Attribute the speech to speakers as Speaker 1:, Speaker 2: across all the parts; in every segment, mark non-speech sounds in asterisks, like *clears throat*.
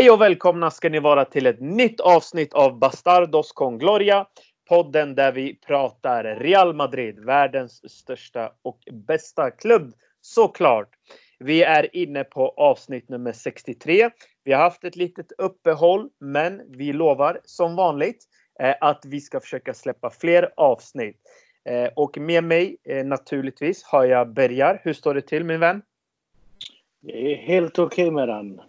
Speaker 1: Hej och välkomna ska ni vara till ett nytt avsnitt av Bastardos con Gloria. Podden där vi pratar Real Madrid, världens största och bästa klubb såklart. Vi är inne på avsnitt nummer 63. Vi har haft ett litet uppehåll, men vi lovar som vanligt eh, att vi ska försöka släppa fler avsnitt. Eh, och med mig eh, naturligtvis har jag Bergar. Hur står det till min vän?
Speaker 2: Det är helt okej okay med den.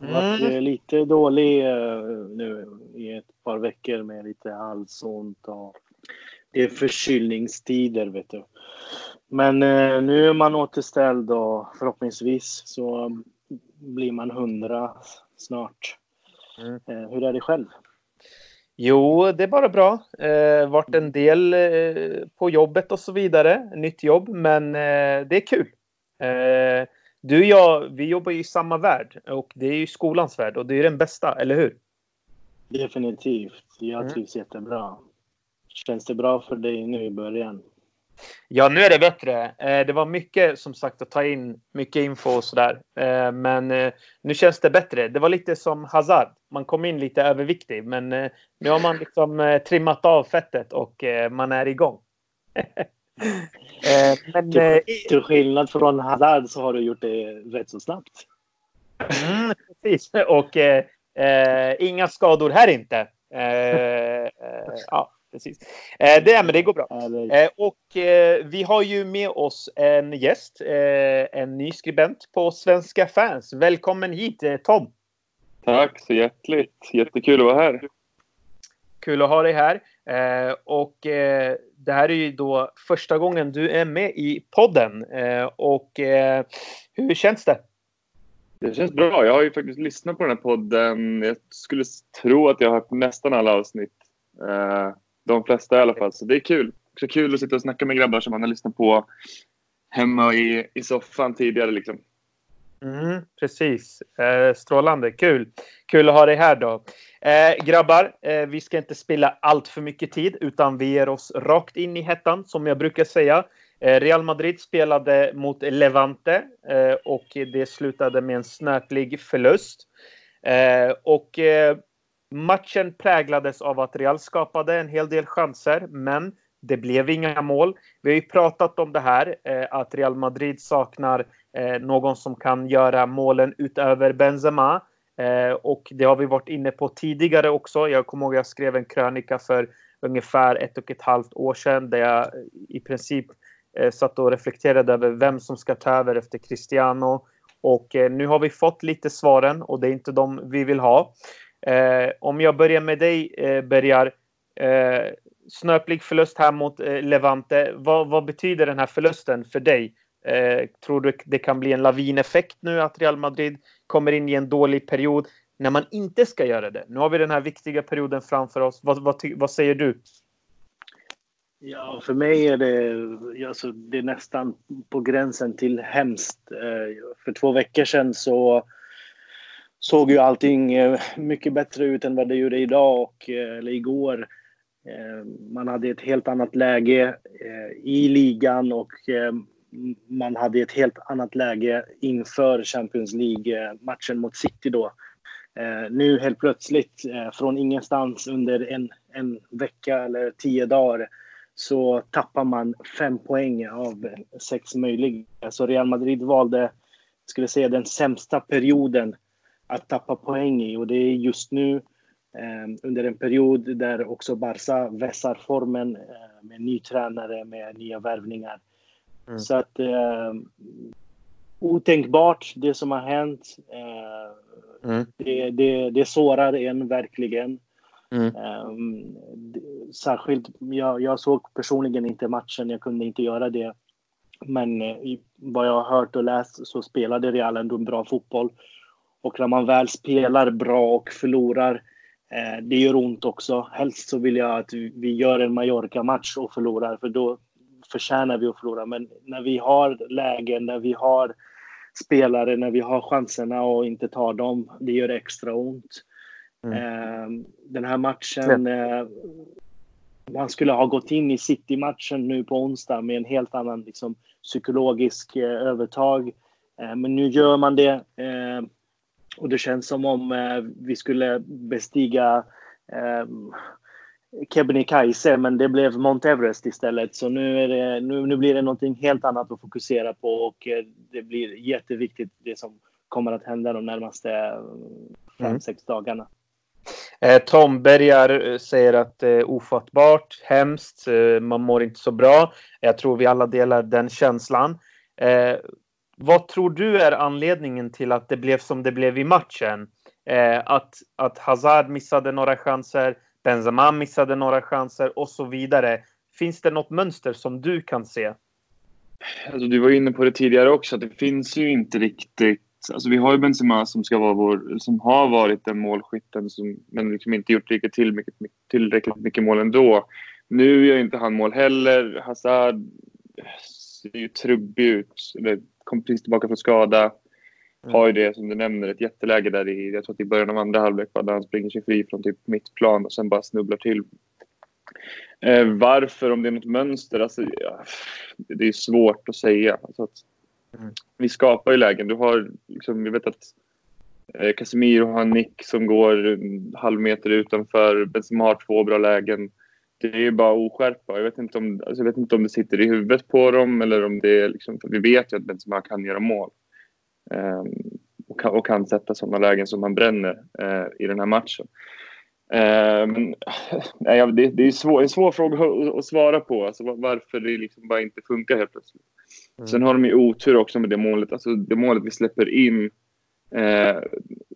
Speaker 2: Har varit mm. lite dålig nu i ett par veckor med lite halsont och det är förkylningstider vet du. Men nu är man återställd och förhoppningsvis så blir man hundra snart. Mm. Hur är det själv?
Speaker 1: Jo, det är bara bra. Eh, varit en del eh, på jobbet och så vidare. Nytt jobb, men eh, det är kul. Eh, du och jag, vi jobbar ju i samma värld och det är ju skolans värld och det är den bästa, eller hur?
Speaker 2: Definitivt. Jag mm. trivs jättebra. Känns det bra för dig nu i början?
Speaker 1: Ja, nu är det bättre. Eh, det var mycket som sagt att ta in, mycket info och sådär. Eh, men eh, nu känns det bättre. Det var lite som Hazard. Man kom in lite överviktig, men nu har man liksom trimmat av fettet och man är igång. *laughs*
Speaker 2: men, till, till skillnad från Hazard så har du gjort det rätt så snabbt.
Speaker 1: Mm, precis, och eh, inga skador här inte. Eh, ja precis. Eh, det, men det går bra. Eh, och eh, vi har ju med oss en gäst, eh, en ny skribent på Svenska fans. Välkommen hit eh, Tom!
Speaker 3: Tack så hjärtligt! Jättekul att vara här.
Speaker 1: Kul att ha dig här. Eh, och eh, det här är ju då första gången du är med i podden. Eh, och eh, hur känns det?
Speaker 3: Det känns bra. Jag har ju faktiskt lyssnat på den här podden. Jag skulle tro att jag har hört nästan alla avsnitt. De flesta i alla fall, så det är kul. Också kul att sitta och snacka med grabbar som man har lyssnat på hemma i, i soffan tidigare. Liksom.
Speaker 1: Mm, precis. Eh, strålande. Kul. Kul att ha dig här då. Eh, grabbar, eh, vi ska inte spilla allt för mycket tid utan vi ger oss rakt in i hettan som jag brukar säga. Eh, Real Madrid spelade mot Levante eh, och det slutade med en snöplig förlust. Eh, och eh, Matchen präglades av att Real skapade en hel del chanser, men det blev inga mål. Vi har ju pratat om det här, eh, att Real Madrid saknar eh, någon som kan göra målen utöver Benzema. Eh, och det har vi varit inne på tidigare också. Jag kommer ihåg att jag skrev en krönika för ungefär ett och ett halvt år sedan där jag i princip eh, satt och reflekterade över vem som ska ta över efter Cristiano. Och eh, nu har vi fått lite svaren och det är inte de vi vill ha. Eh, om jag börjar med dig, eh, Bergar. Eh, snöplig förlust här mot eh, Levante. Vad, vad, betyder den här förlusten för dig? Eh, tror du det kan bli en lavineffekt nu att Real Madrid kommer in i en dålig period när man inte ska göra det? Nu har vi den här viktiga perioden framför oss. Vad, vad, vad säger du?
Speaker 2: Ja, för mig är det, alltså, det är nästan på gränsen till hemskt. Eh, för två veckor sedan så såg ju allting eh, mycket bättre ut än vad det gjorde idag och, eh, eller igår. Man hade ett helt annat läge i ligan och man hade ett helt annat läge inför Champions League-matchen mot City då. Eh, nu helt plötsligt, eh, från ingenstans under en, en vecka eller tio dagar, så tappar man fem poäng av sex möjliga. Så Real Madrid valde, skulle säga, den sämsta perioden att tappa poäng i och det är just nu eh, under en period där också Barca vässar formen med ny tränare, med nya värvningar. Mm. Så att eh, otänkbart det som har hänt. Eh, mm. det, det, det sårar en verkligen. Mm. Um, särskilt, jag, jag såg personligen inte matchen, jag kunde inte göra det. Men eh, vad jag har hört och läst så spelade Real ändå en bra fotboll. Och när man väl spelar bra och förlorar, eh, det gör ont också. Helst så vill jag att vi gör en Mallorca-match och förlorar, för då förtjänar vi att förlora. Men när vi har lägen, när vi har spelare, när vi har chanserna och inte tar dem, det gör extra ont. Mm. Eh, den här matchen, eh, man skulle ha gått in i City-matchen nu på onsdag med en helt annan liksom, psykologisk eh, övertag. Eh, men nu gör man det. Eh, och det känns som om eh, vi skulle bestiga eh, Kebnekaise, men det blev Mount Everest istället. Så nu, är det, nu, nu blir det någonting helt annat att fokusera på och eh, det blir jätteviktigt det som kommer att hända de närmaste eh, fem, mm. sex dagarna.
Speaker 1: Eh, Tom Bergar säger att det är ofattbart, hemskt, man mår inte så bra. Jag tror vi alla delar den känslan. Eh, vad tror du är anledningen till att det blev som det blev i matchen? Att, att Hazard missade några chanser, Benzema missade några chanser och så vidare. Finns det något mönster som du kan se?
Speaker 3: Alltså, du var inne på det tidigare också, att det finns ju inte riktigt... Alltså, vi har ju Benzema som, ska vara vår, som har varit den målskytten som, men liksom inte gjort riktigt till mycket, tillräckligt mycket mål ändå. Nu gör inte han mål heller. Hazard ser ju trubbig ut. Eller kom precis tillbaka från skada. Mm. Har ju det som du nämner, ett jätteläge där i, jag tror att i början av andra halvlek där han springer sig fri från typ mittplan och sen bara snubblar till. Eh, varför, om det är något mönster, alltså, ja, det är svårt att säga. Alltså att, mm. Vi skapar ju lägen. Du har, liksom, jag vet att eh, Casemiro har en nick som går en halv meter utanför. Benzema har två bra lägen. Det är ju bara oskärpa. Jag vet, inte om, alltså jag vet inte om det sitter i huvudet på dem eller om det är liksom, vi vet ju att Benzema kan göra mål. Um, och, kan, och, kan, sätta sådana lägen som han bränner uh, i den här matchen. Um, *laughs* nej, det, det är svår, en svår fråga att, att svara på, alltså varför det liksom bara inte funkar helt plötsligt. Mm. Sen har de ju otur också med det målet. Alltså det målet vi släpper in, uh,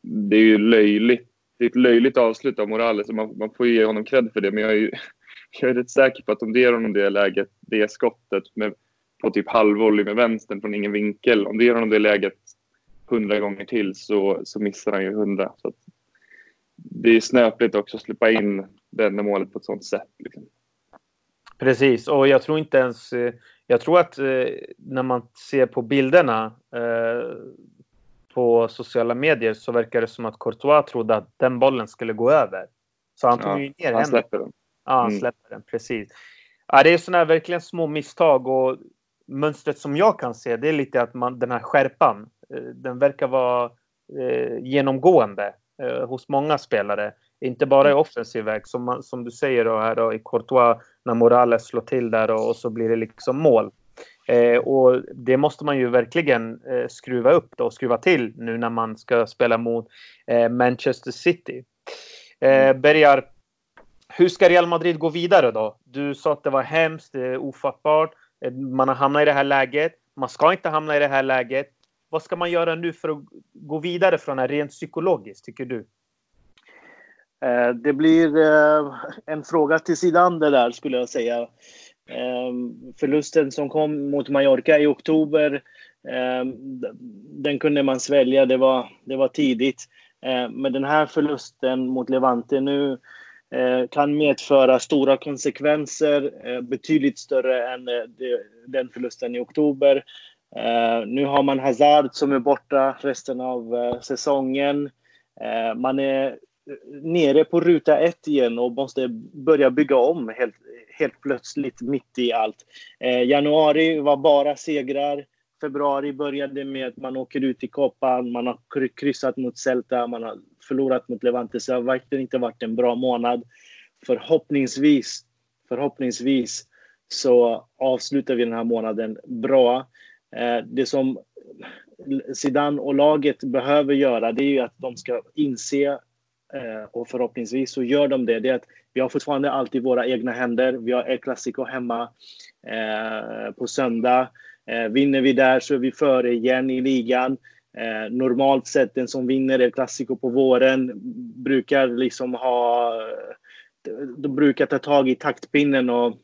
Speaker 3: det är ju löjligt. Det är ett löjligt avslut av Morales och man, man får ge honom cred för det, men jag är ju *laughs* jag är rätt säker på att om det ger honom det läget, det skottet med, på typ halvvolley med vänstern från ingen vinkel, om det ger honom det läget hundra gånger till så, så missar han ju hundra. Så det är snöpligt också att släppa in den målet på ett sånt sätt. Liksom.
Speaker 1: Precis, och jag tror inte ens... Jag tror att eh, när man ser på bilderna eh, på sociala medier så verkar det som att Courtois trodde att den bollen skulle gå över. Så han tog ja, ju ner henne. Den. Ja, han mm. släpper den. Precis. Ja, det är sådana här verkligen små misstag och mönstret som jag kan se det är lite att man, den här skärpan, eh, den verkar vara eh, genomgående eh, hos många spelare. Inte bara i mm. offensiv väg, som, som du säger då, här då, i Courtois när Morales slår till där och, och så blir det liksom mål. Eh, och det måste man ju verkligen eh, skruva upp då, och skruva till nu när man ska spela mot eh, Manchester City. Eh, Bergar, hur ska Real Madrid gå vidare då? Du sa att det var hemskt, det är ofattbart. Man har hamnat i det här läget. Man ska inte hamna i det här läget. Vad ska man göra nu för att gå vidare från det här, rent psykologiskt, tycker du?
Speaker 2: Eh, det blir eh, en fråga till sidan det där, skulle jag säga. Eh, förlusten som kom mot Mallorca i oktober, den kunde man svälja. Det var, det var tidigt. Men den här förlusten mot Levante nu kan medföra stora konsekvenser, betydligt större än den förlusten i oktober. Eh, nu har man Hazard som är borta resten av eh, säsongen. Eh, man är nere på ruta ett igen och måste börja bygga om helt, helt plötsligt mitt i allt. Januari var bara segrar. Februari började med att man åker ut i Copan, man har kryssat mot Celta, man har förlorat mot Levante, så det har verkligen inte varit en bra månad. Förhoppningsvis, förhoppningsvis så avslutar vi den här månaden bra. Eh, det som Zidane och laget behöver göra, det är ju att de ska inse eh, och förhoppningsvis så gör de det. Det är att vi har fortfarande allt i våra egna händer. Vi har El Clasico hemma eh, på söndag. Vinner vi där så är vi före igen i ligan. Normalt sett den som vinner El Clasico på våren brukar liksom ha... De brukar ta tag i taktpinnen och,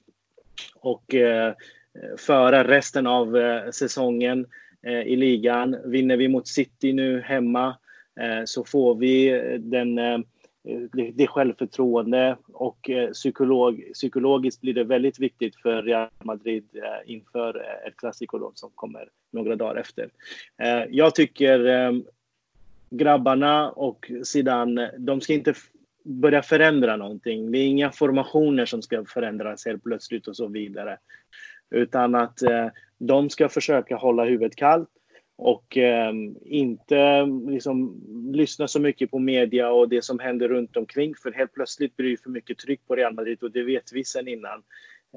Speaker 2: och Eh, föra resten av eh, säsongen eh, i ligan. Vinner vi mot City nu hemma så får vi den det, självförtroende och psykolog, psykologiskt blir det väldigt viktigt för Real Madrid inför ett Clasico som kommer några dagar efter. Jag tycker grabbarna och Zidane, de ska inte börja förändra någonting. Det är inga formationer som ska förändras helt plötsligt och så vidare. Utan att eh, de ska försöka hålla huvudet kallt och eh, inte liksom, lyssna så mycket på media och det som händer runt omkring. För helt plötsligt blir det för mycket tryck på Real Madrid och det vet vi sedan innan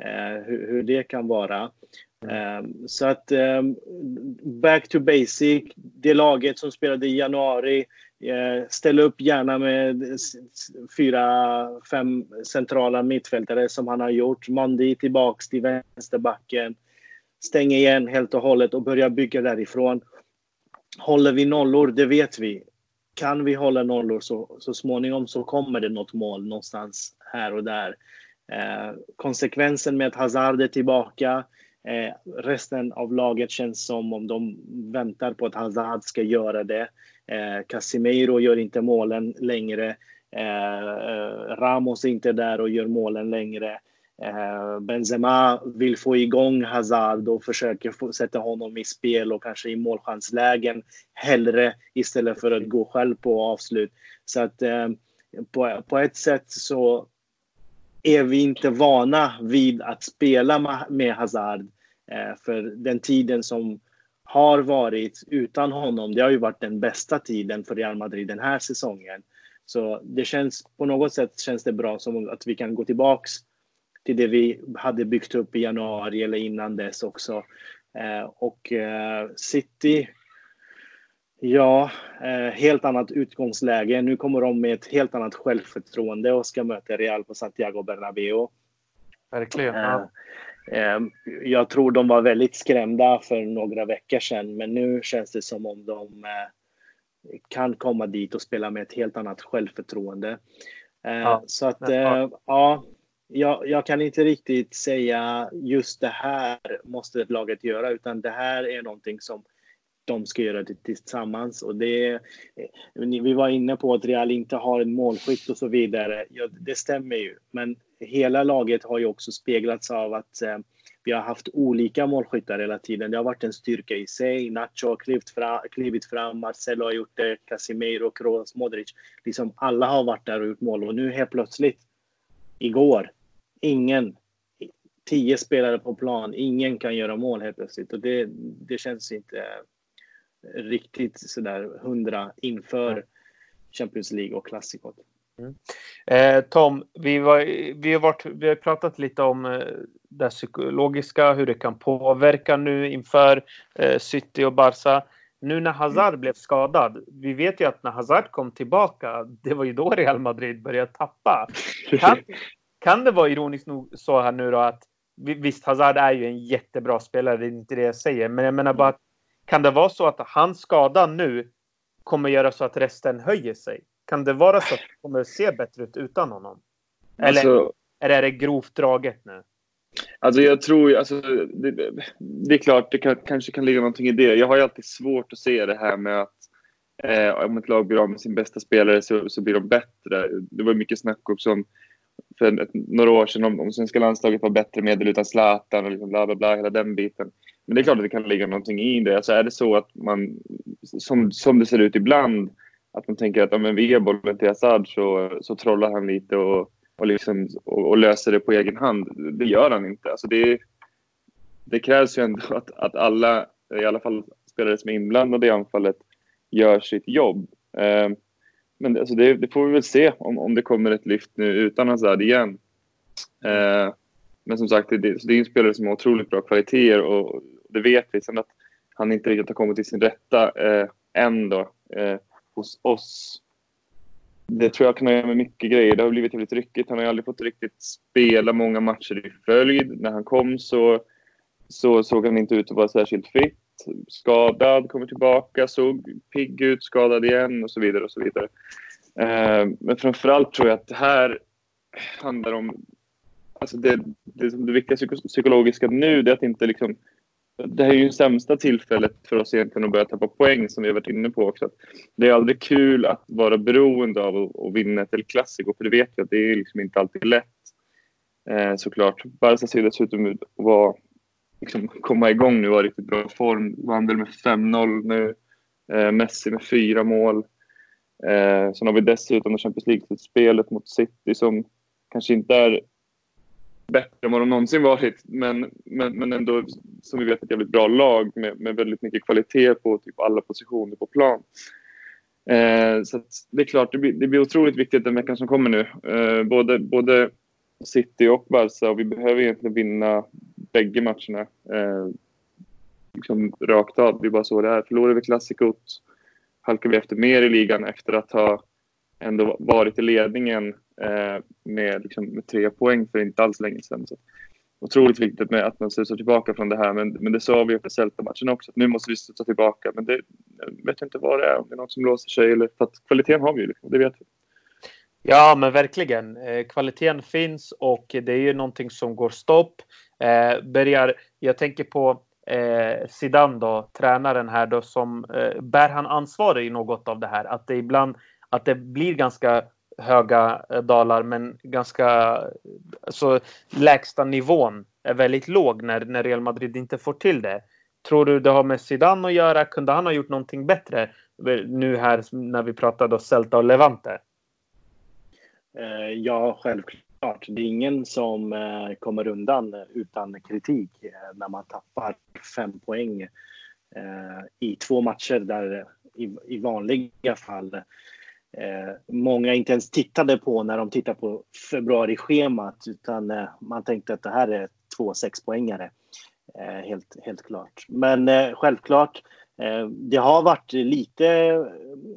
Speaker 2: eh, hur, hur, det kan vara. Eh, så att eh, back to basic. Det laget som spelade i januari Eh, ställa Ställ upp gärna med fyra, fem centrala mittfältare som han har gjort. Mondi tillbaks till vänsterbacken. Stäng igen helt och hållet och börja bygga därifrån. Håller vi nollor, det vet vi. Kan vi hålla nollor så, så småningom så kommer det något mål någonstans här och där. Eh, konsekvensen med att Hazard är tillbaka. Eh, resten av laget känns som om de väntar på att Hazard ska göra det. Eh, Casimiro gör inte målen längre. Eh, eh, Ramos är inte där och gör målen längre. Eh, Benzema vill få igång Hazard och försöker få, sätta honom i spel och kanske i målchanslägen hellre istället för att gå själv på avslut. Så att eh, på, på ett sätt så är vi inte vana vid att spela med Hazard. Eh, för den tiden som har varit utan honom, det har ju varit den bästa tiden för Real Madrid den här säsongen. Så det känns på något sätt känns det bra som att vi kan gå tillbaks till det vi hade byggt upp i januari eller innan dess också. Eh, och eh, City, ja, eh, helt annat utgångsläge. Nu kommer de med ett helt annat självförtroende och ska möta Real på Santiago Bernabéu.
Speaker 1: Verkligen. Ja.
Speaker 2: Jag tror de var väldigt skrämda för några veckor sedan, men nu känns det som om de kan komma dit och spela med ett helt annat självförtroende. Ja, så att, ja, jag, jag, kan inte riktigt säga just det här måste laget göra, utan det här är någonting som de ska göra tillsammans. Och det, vi var inne på att Real inte har en målskytt och så vidare. Ja, det stämmer ju, men hela laget har ju också speglats av att eh, vi har haft olika målskyttar hela tiden. Det har varit en styrka i sig. Nacho har klivit fram, klivit fram Marcelo har gjort det, Casimiro, Kroos, Modric. Liksom alla har varit där och gjort mål och nu helt plötsligt igår ingen, tio spelare på plan, ingen kan göra mål helt plötsligt. Och det, det känns inte riktigt sådär hundra inför Champions League och klassikot.
Speaker 1: Mm. Eh, Tom, vi, var, vi, har varit, vi har pratat lite om eh, det psykologiska, hur det kan påverka nu inför eh, City och Barca. Nu när Hazard mm. blev skadad, vi vet ju att när Hazard kom tillbaka, det var ju då Real Madrid började tappa. Kan, kan det vara ironiskt nog så här nu då att visst, Hazard är ju en jättebra spelare, det är inte det jag säger, men jag menar bara att kan det vara så att hans skada nu kommer göra så att resten höjer sig? Kan det vara så att det kommer se bättre ut utan honom? Eller alltså, är det grovt draget nu?
Speaker 3: Alltså jag tror alltså, det, det är klart, det kan, kanske kan ligga någonting i det. Jag har ju alltid svårt att se det här med att eh, om ett lag blir av med sin bästa spelare så, så blir de bättre. Det var mycket snack också om för några år sedan om, om svenska landslaget var bättre med eller utan Zlatan och liksom bla bla bla, hela den biten. Men det är klart att det kan ligga någonting i det. Alltså är det så att man, som, som det ser ut ibland, att man tänker att om vi ger bollen till Assad så, så trollar han lite och, och, liksom, och, och, löser det på egen hand. Det gör han inte. Alltså det, det krävs ju ändå att, att alla, i alla fall spelare som är inblandade i anfallet, gör sitt jobb. Eh, men alltså det, det, får vi väl se om, om det kommer ett lyft nu utan Hazard igen. Eh, men som sagt, det, det är en spelare som har otroligt bra kvaliteter och det vet vi. Sen att han inte riktigt har kommit till sin rätta eh, än då, eh, hos oss. Det tror jag kan ha göra med mycket grejer. Det har blivit väldigt ryckigt. Han har ju aldrig fått riktigt spela många matcher i följd. När han kom så, så såg han inte ut att vara särskilt fit skadad, kommer tillbaka, såg pigg ut, skadad igen och så vidare. och så vidare. Eh, men framförallt tror jag att det här handlar om... Alltså det, det, det viktiga psykologiska nu det är att inte liksom... Det här är ju sämsta tillfället för oss egentligen att börja tappa poäng som vi har varit inne på också. Det är aldrig kul att vara beroende av att, vinna ett El Clasico för det vet vi att det är liksom inte alltid lätt. Eh, såklart. Barca ser dessutom ut att vara liksom komma igång nu och ha riktigt bra form. Vandel med 5-0 nu. Eh, Messi med fyra mål. Eh, sen har vi dessutom Champions League-slutspelet mot City som kanske inte är bättre än vad de någonsin varit. Men, men, men ändå, som vi vet, ett jävligt bra lag med, med väldigt mycket kvalitet på typ alla positioner på plan. Eh, så det är klart, det blir, det blir otroligt viktigt den veckan som kommer nu. Eh, både, både City och Barca och vi behöver egentligen vinna bägge matcherna. Eh, liksom rakt av, det är bara så det är. Förlorar vi klassikot halkar vi efter mer i ligan efter att ha ändå varit i ledningen Eh, med, liksom, med tre poäng för inte alls länge sedan. Så otroligt viktigt med att man studsar tillbaka från det här. Men, men det sa vi efter Celta-matchen också. Att nu måste vi studsa tillbaka. Men det, jag vet inte vad det är. Om det är något som låser sig. Eller, för att kvaliteten har vi ju. Liksom, det vet vi.
Speaker 1: Ja, men verkligen. Eh, kvaliteten finns och det är ju någonting som går stopp. Eh, börjar, jag tänker på eh, Zidane då, tränaren här då som eh, bär han ansvar i något av det här? Att det ibland att det blir ganska höga eh, dalar men ganska alltså lägsta nivån är väldigt låg när, när Real Madrid inte får till det. Tror du det har med Zidane att göra? Kunde han ha gjort någonting bättre nu här när vi pratade om Celta och Levante?
Speaker 2: Eh, ja, självklart. Det är ingen som eh, kommer undan utan kritik när man tappar fem poäng i två matcher där i vanliga fall Eh, många inte ens tittade på när de tittade på februari-schemat utan eh, man tänkte att det här är två sexpoängare. Eh, helt, helt klart. Men eh, självklart, eh, det har varit lite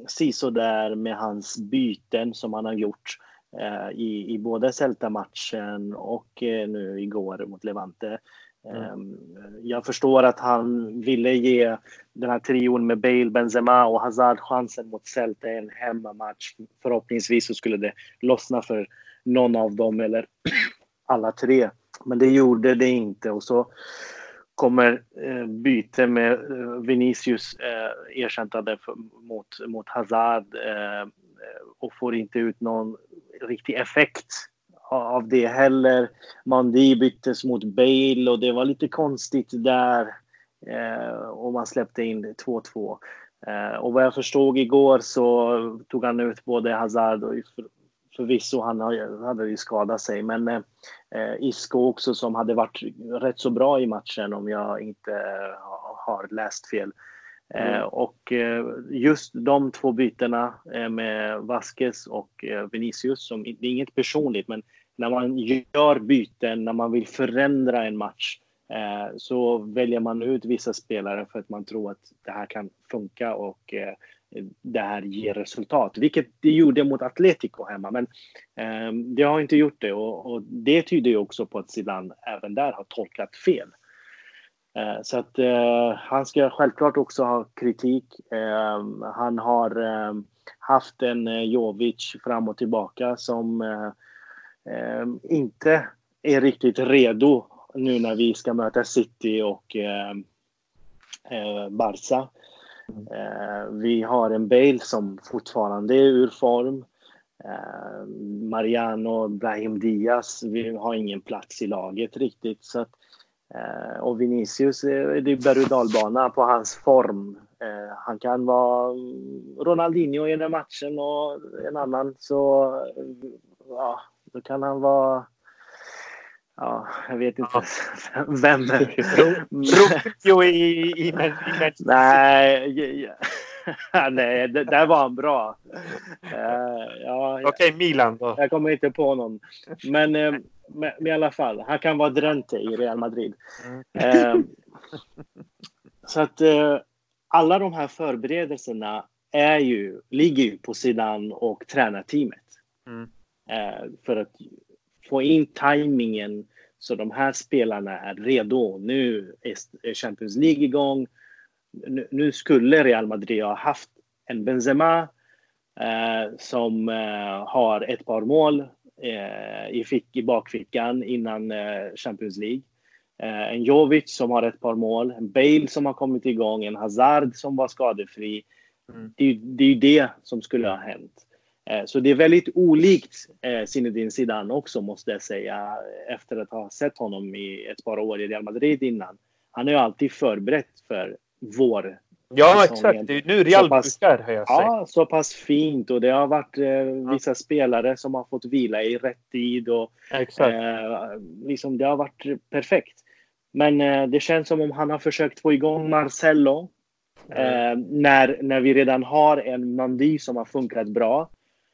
Speaker 2: sisådär med hans byten som han har gjort eh, i, i både Celta-matchen och eh, nu igår mot Levante. Mm. Ehm, jag förstår att han ville ge den här trion med Bale, Benzema och Hazard chansen mot Celta i en hemmamatch. Förhoppningsvis så skulle det lossna för någon av dem eller *clears throat* alla tre. Men det gjorde det inte och så kommer eh, byte med eh, Vinicius eh, ersättande mot, mot Hazard eh, och får inte ut någon riktig effekt av det heller. Mandi byttes mot Bale och det var lite konstigt där. Eh, och man släppte in 2-2. Eh, och vad jag förstod igår så tog han ut både Hazard och för, förvisso han hade ju skadat sig men eh, Isco också som hade varit rätt så bra i matchen om jag inte har läst fel. Mm. Eh, och eh, just de två bytena eh, med Vasquez och Vinicius, som, det är inget personligt, men när man gör byten, när man vill förändra en match, så väljer man ut vissa spelare för att man tror att det här kan funka och det här ger resultat. Vilket det gjorde mot Atletico hemma, men det har inte gjort det och, och det tyder ju också på att Zidane även där har tolkat fel. Eh, så att eh, han ska självklart också ha kritik. Eh, han har eh, haft en eh, Jovic fram och tillbaka som inte är riktigt redo nu när vi ska möta City och Barca. Vi har en Bale som fortfarande är ur form. Mariano, Brahim Diaz, vi har ingen plats i laget riktigt. Så att Eh, och Vinicius, eh, det är berg och dalbana på hans form. Eh, han kan vara Ronaldinho i den matchen och en annan så ja, då kan han vara Ja, jag vet inte ja. vem.
Speaker 1: Rubio i, i, i, i
Speaker 2: Nej, *laughs* nej, där var han bra. Uh,
Speaker 1: ja, Okej, okay, Milan då?
Speaker 2: Jag kommer inte på någon. Men uh, men, i alla fall, han kan vara Drente i Real Madrid. Mm. Eh, så att alla de här förberedelserna är ju, ligger ju på sidan och tränarteamet. Mm. För att få in tajmingen så de här spelarna är redo. Nu är Champions League igång. Nu, skulle Real Madrid ha haft en Benzema eh, som eh, har ett par mål eh, i, fick, i bakfickan innan eh, Champions League. Eh, en Jovic som har ett par mål, en Bale som har kommit igång, en Hazard som var skadefri. Mm. Det, det är ju det som skulle ha hänt. Eh, så det är väldigt olikt Zinedine Zidane också måste jag säga efter att ha sett honom i ett par år i Real Madrid innan. Han är ju alltid förberett för vår
Speaker 1: Ja, exakt. Det är nu Real brukar höja sig.
Speaker 2: Ja, så pass fint och det har varit eh, vissa spelare som har fått vila i rätt tid och
Speaker 1: Exakt.
Speaker 2: eh, liksom det har varit perfekt. Men eh, det känns som om han har försökt få igång Marcelo eh, när, när vi redan har en Nandi som har funkat bra.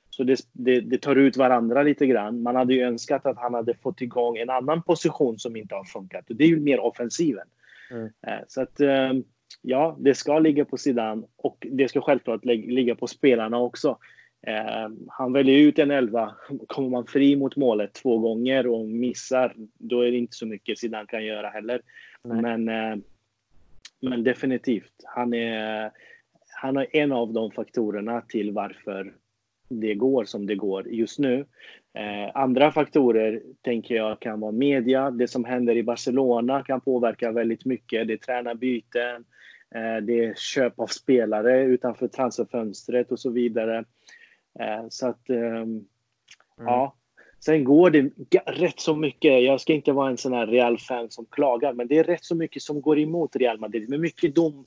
Speaker 2: Så det, det, det tar ut varandra lite grann. Man hade ju önskat att han hade fått igång en annan position som inte har funkat. Och det är ju mer offensiven.
Speaker 1: Mm.
Speaker 2: Eh, så att eh, ja, det ska ligga på sidan och det ska självklart lig- ligga på spelarna också. Eh, han väljer ut en elva. Kommer man fri mot målet två gånger och missar, då är det inte så mycket Zidane kan göra heller.
Speaker 1: Nej.
Speaker 2: Men, eh, men definitivt, han är, han är en av de faktorerna till varför det går som det går just nu. Eh, andra faktorer tänker jag kan vara media. Det som händer i Barcelona kan påverka väldigt mycket. Det är tränarbyten, det är köp av spelare utanför transferfönstret och så vidare. Eh, så att, ehm, ja. Sen går det rätt så mycket. Jag ska inte vara en sån här Real-fan som klagar, men det är rätt så mycket som går emot Real Madrid. Med mycket dom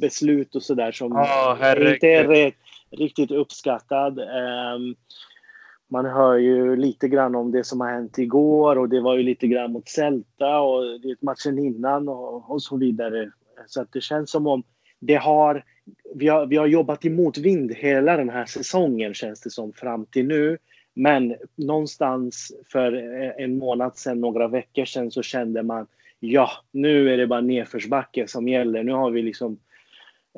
Speaker 2: beslut och sådär som
Speaker 1: herregud.
Speaker 2: inte är rätt, riktigt uppskattad. Ehm, man hör ju lite grann om det som har hänt igår och det var ju lite grann mot Celta och matchen innan och, och så vidare. Så att det känns som om det har vi, har, vi har jobbat i motvind hela den här säsongen känns det som fram till nu. Men någonstans för en månad sedan, några veckor sedan så kände man ja, nu är det bara nedförsbacke som gäller. Nu har vi liksom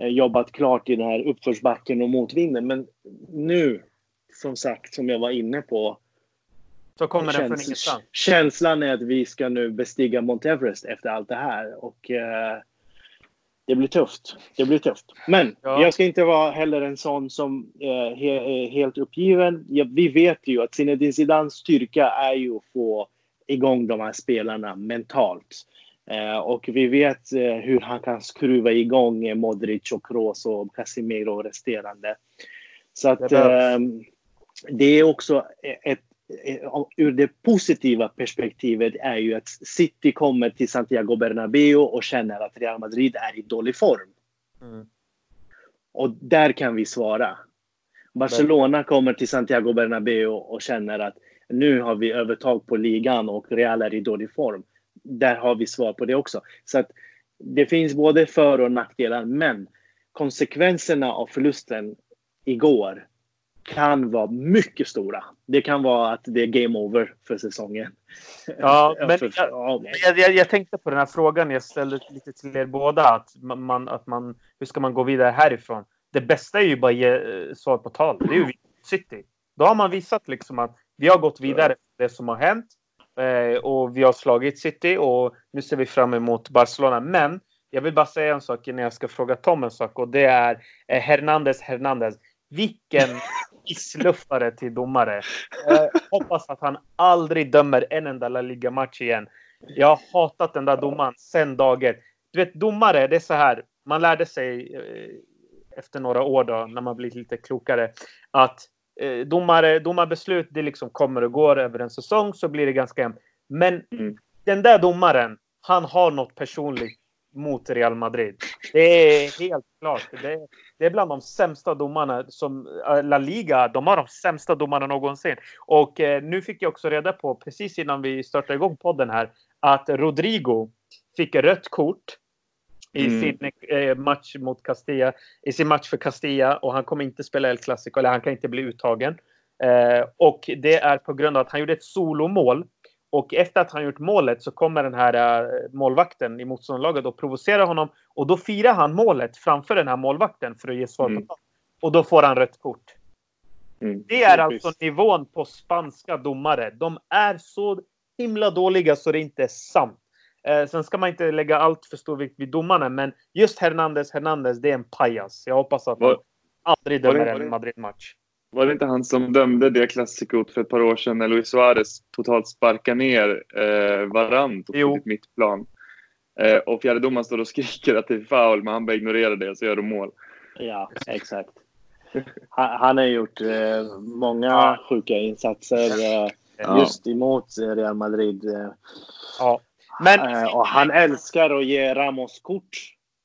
Speaker 2: eh, jobbat klart i den här uppförsbacken och motvinden. Men nu, som sagt, som jag var inne på,
Speaker 1: Så kommer den från ingenstans.
Speaker 2: Känslan är att vi ska nu bestiga Mount Everest efter allt det här. Och eh, det blir tufft. Det blir tufft. Men
Speaker 1: Ja.
Speaker 2: jag ska inte vara heller en sån som eh, he, är helt uppgiven. Ja, vi vet ju att Zinedine Zidans styrka är ju att få igång de här spelarna mentalt. Eh, och vi vet eh, hur han kan skruva igång eh, Modric och Kroos och Casemiro och resterande. Så att
Speaker 1: Det
Speaker 2: eh, det är också ett eh, ur det positiva perspektivet är ju att City kommer till Santiago Bernabéu och känner att Real Madrid är i dålig form.
Speaker 1: Mm.
Speaker 2: Och där kan vi svara. Barcelona kommer till Santiago Bernabéu och känner att nu har vi övertag på ligan och Real är i dålig form. Där har vi svar på det också. Så att det finns både för och nackdelar, men konsekvenserna av förlusten igår kan vara mycket stora. Det kan vara att det är game over för säsongen.
Speaker 1: Ja, *laughs* men
Speaker 2: för,
Speaker 1: jag-
Speaker 2: ja,
Speaker 1: Jag, jag, jag tänkte på den här frågan jag ställde lite till er båda. Att man, att man, hur ska man gå vidare härifrån? Det bästa är ju bara ge eh, svar på tal. Det är ju City. Då har man visat liksom att vi har gått vidare det som har hänt. Eh, och vi har slagit City och nu ser vi fram emot Barcelona. Men jag vill bara säga en sak innan jag ska fråga Tom en sak och det är eh, Hernandez Hernandez. Vilken isluffare till domare. Eh, hoppas att han aldrig dömer en enda La Liga-match igen. Jag har hatat den där domaren sen dagen. Du vet, domare, det är så här. Man lärde sig eh, efter några år då, när man blivit lite klokare, att eh, domare, domarbeslut, det liksom kommer och går över en säsong, så blir det ganska jämnt. Men
Speaker 3: Mm.
Speaker 1: den där domaren, han har något personligt mot Real Madrid. Det är helt klart. Det det är bland de sämsta domarna som eh, La Liga, de har de sämsta domarna någonsin. Och eh, nu fick jag också reda på, precis innan vi startade igång podden här, att Rodrigo fick rött kort i
Speaker 3: Mm.
Speaker 1: sin eh, match mot Castilla, i sin match för Castilla och han kommer inte spela El Clasico, eller han kan inte bli uttagen. Eh, och det är på grund av att han gjorde ett solomål. Och efter att han gjort målet så kommer den här eh, målvakten i motståndarlaget och provocerar honom. Och då firar han målet framför den här målvakten för att ge svar på
Speaker 3: Mm.
Speaker 1: Och då får han rött kort.
Speaker 3: Mm.
Speaker 1: Det är
Speaker 2: Typiskt.
Speaker 1: alltså nivån på spanska domare. De är så himla dåliga så det inte är sant. Eh, sen ska man inte lägga allt för stor vikt vid domarna, men just Hernandez Hernandez, det är en pajas. Jag hoppas att han
Speaker 3: Var-
Speaker 1: aldrig
Speaker 3: var det-
Speaker 1: dömer en Madrid-match.
Speaker 3: Var det inte han som dömde det klassikot för ett par år sedan när Luis Suarez totalt sparkar ner eh, Varane på sitt mittplan? Eh, och fjärdedomaren står och skriker att det är foul, men han bara ignorerar det och så gör de mål.
Speaker 2: Ja, exakt. Han, han har gjort eh, många sjuka insatser eh,
Speaker 3: Ja.
Speaker 2: just emot Real Madrid. Eh,
Speaker 1: Ja. Men
Speaker 2: eh, och han älskar att ge Ramos kort.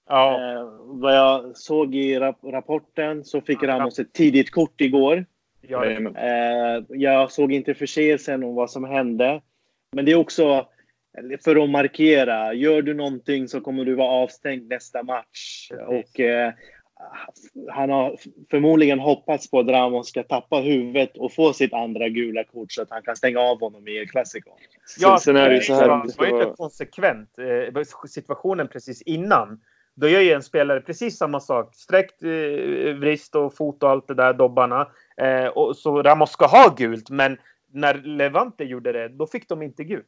Speaker 1: Ja.
Speaker 2: Eh, vad jag såg i rap rapporten så fick
Speaker 1: Ja.
Speaker 2: Ramos ett tidigt kort igår.
Speaker 1: Ja.
Speaker 2: Eh, jag såg inte förseelsen och vad som hände. Men det är också för att markera. Gör du någonting så kommer du vara avstängd nästa match.
Speaker 1: Precis.
Speaker 2: Och eh, han har förmodligen hoppats på att Ramos ska tappa huvudet och få sitt andra gula kort så att han kan stänga av honom i El Clasico.
Speaker 1: Ja,
Speaker 3: sen är det ju så här.
Speaker 1: Det var, var inte konsekvent. Eh, situationen precis innan. Då gör ju en spelare precis samma sak. Sträckt eh, vrist och fot och allt det där, dobbarna. Eh, och så Ramos ska ha gult, men när Levante gjorde det, då fick de inte gult.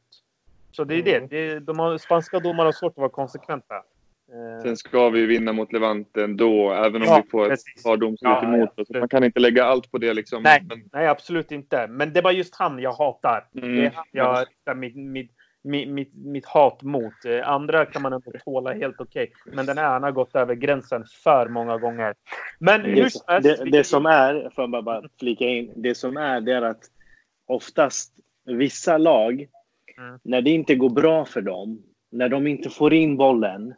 Speaker 1: Så det är
Speaker 2: Mm.
Speaker 1: det. det är, de har, spanska domare har svårt att vara konsekventa. Eh,
Speaker 3: Sen ska vi vinna mot Levante ändå, även om
Speaker 1: Ja,
Speaker 3: vi får ett
Speaker 1: precis.
Speaker 3: par domslut
Speaker 1: Ja,
Speaker 3: emot oss. Man kan inte lägga allt på det liksom.
Speaker 1: Nej.
Speaker 3: Men,
Speaker 1: Nej, absolut inte. Men det var just han jag hatar.
Speaker 3: Mm.
Speaker 1: Det är han jag riktar mitt, mitt, mitt, mitt, mitt hat mot. Eh, Andra kan man ändå tåla helt okej. Men den här har gått över gränsen för många gånger. Men
Speaker 2: Det, det,
Speaker 1: vi-
Speaker 2: det som är, för att bara- bara flika in, det som är det är att oftast vissa lag,
Speaker 1: Mm.
Speaker 2: när det inte går bra för dem, när de inte får in bollen,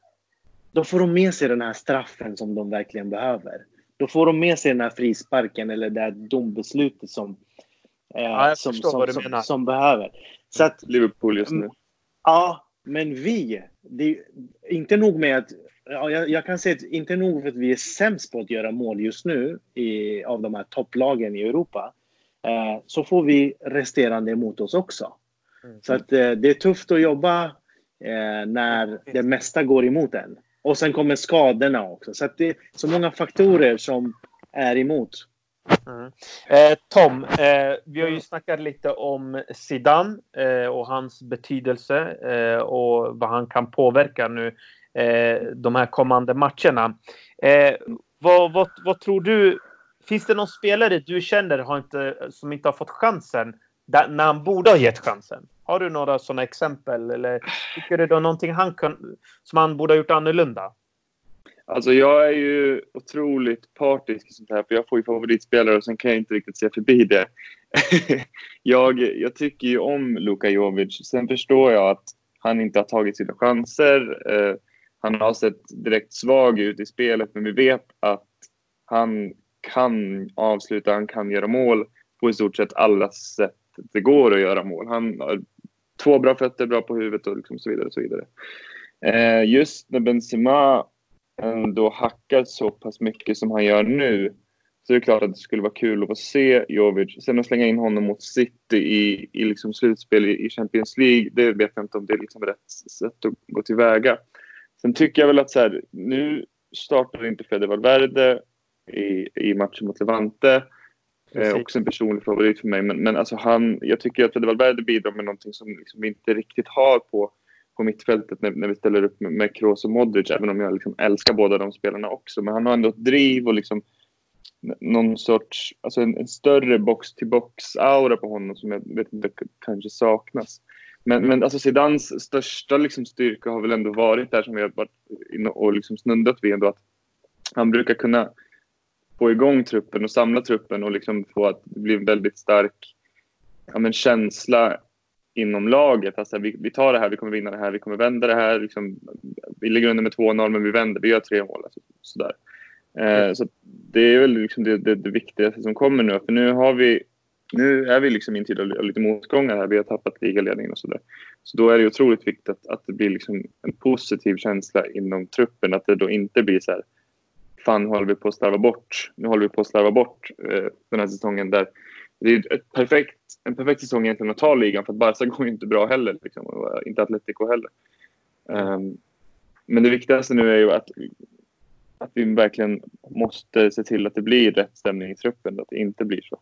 Speaker 2: då får de med sig den här straffen som de verkligen behöver. Då får de med sig den här frisparken eller det här dombeslutet som, eh,
Speaker 1: Ja, jag
Speaker 2: som,
Speaker 1: förstår
Speaker 2: som,
Speaker 1: vad du
Speaker 2: som,
Speaker 1: menar.
Speaker 2: som behöver. Så att
Speaker 3: Liverpool just nu.
Speaker 2: Mm. Ja, men vi. Det är inte nog med att... Ja, jag, jag kan säga att inte nog för att vi är sämst på att göra mål just nu i, av de här topplagen i Europa. Eh, så får vi resterande emot oss också.
Speaker 1: Mm.
Speaker 2: Så att eh, det är tufft att jobba eh, när det mesta går emot en. Och sen kommer skadorna också. Så att det är så många faktorer som är emot.
Speaker 1: Mm. Eh, Tom, eh, vi har ju snackat lite om Zidane eh, och hans betydelse eh, och vad han kan påverka nu eh, de här kommande matcherna. Eh, vad, vad, vad tror du? Finns det någon spelare du känner har inte, som inte har fått chansen där, när han borde ha gett chansen? Har du några sådana exempel? Eller tycker du det är någonting han kan, som han borde ha gjort annorlunda?
Speaker 3: Alltså jag är ju otroligt partisk i sånt här, för jag får ju favoritspelare och sen kan jag inte riktigt se förbi det. *laughs* jag, jag tycker ju om Luka Jovic. Sen förstår jag att han inte har tagit sina chanser. Eh, han har sett direkt svag ut i spelet, men vi vet att han kan avsluta, han kan göra mål på i stort sett alla sätt det går att göra mål. Han har två bra fötter, bra på huvudet och liksom så vidare. Och så vidare. Eh, just när Benzema ändå hackar så pass mycket som han gör nu så är det klart att det skulle vara kul att få se Jovic. Sen att slänga in honom mot City i, i liksom slutspel i, Champions League, det vet jag inte om det är liksom rätt sätt att gå tillväga. Sen tycker jag väl att så här, nu startar inte Fede Valverde i, i matchen mot Levante. Eh, också en personlig favorit för mig. Men, men alltså han, jag tycker att Fede Valverde bidrar med någonting som liksom vi inte riktigt har på, på mittfältet när, när vi ställer upp med, med Kroos och Modric. Även om jag liksom älskar båda de spelarna också. Men han har ändå ett driv och liksom någon sorts, alltså en, en större box-till-box-aura på honom som jag vet inte kanske saknas. Men, men alltså Zidans största liksom styrka har väl ändå varit där som vi har varit inne och liksom snuddat vid ändå att han brukar kunna få igång truppen och samla truppen och liksom få att det blir en väldigt stark ja, men känsla inom laget. Alltså, vi, vi tar det här, vi kommer vinna det här, vi kommer vända det här. Liksom, vi ligger under med 2-0 men vi vänder, vi gör tre mål. Alltså, sådär. Eh, så det är väl liksom det, det, det viktigaste som kommer nu. För nu har vi nu är vi liksom i en tid av av lite motgångar här. Vi har tappat ligaledningen och sådär. Så då är det otroligt viktigt att, att det blir liksom en positiv känsla inom truppen. Att det då inte blir så här fan håller vi på att slarva bort. Nu håller vi på att slarva bort eh, den här säsongen där det är ett perfekt, en perfekt säsong egentligen att ta ligan för att Barca går ju inte bra heller. Liksom, och inte Atletico heller. Um, men det viktigaste nu är ju att, att vi verkligen måste se till att det blir rätt stämning i truppen. Att det inte blir så.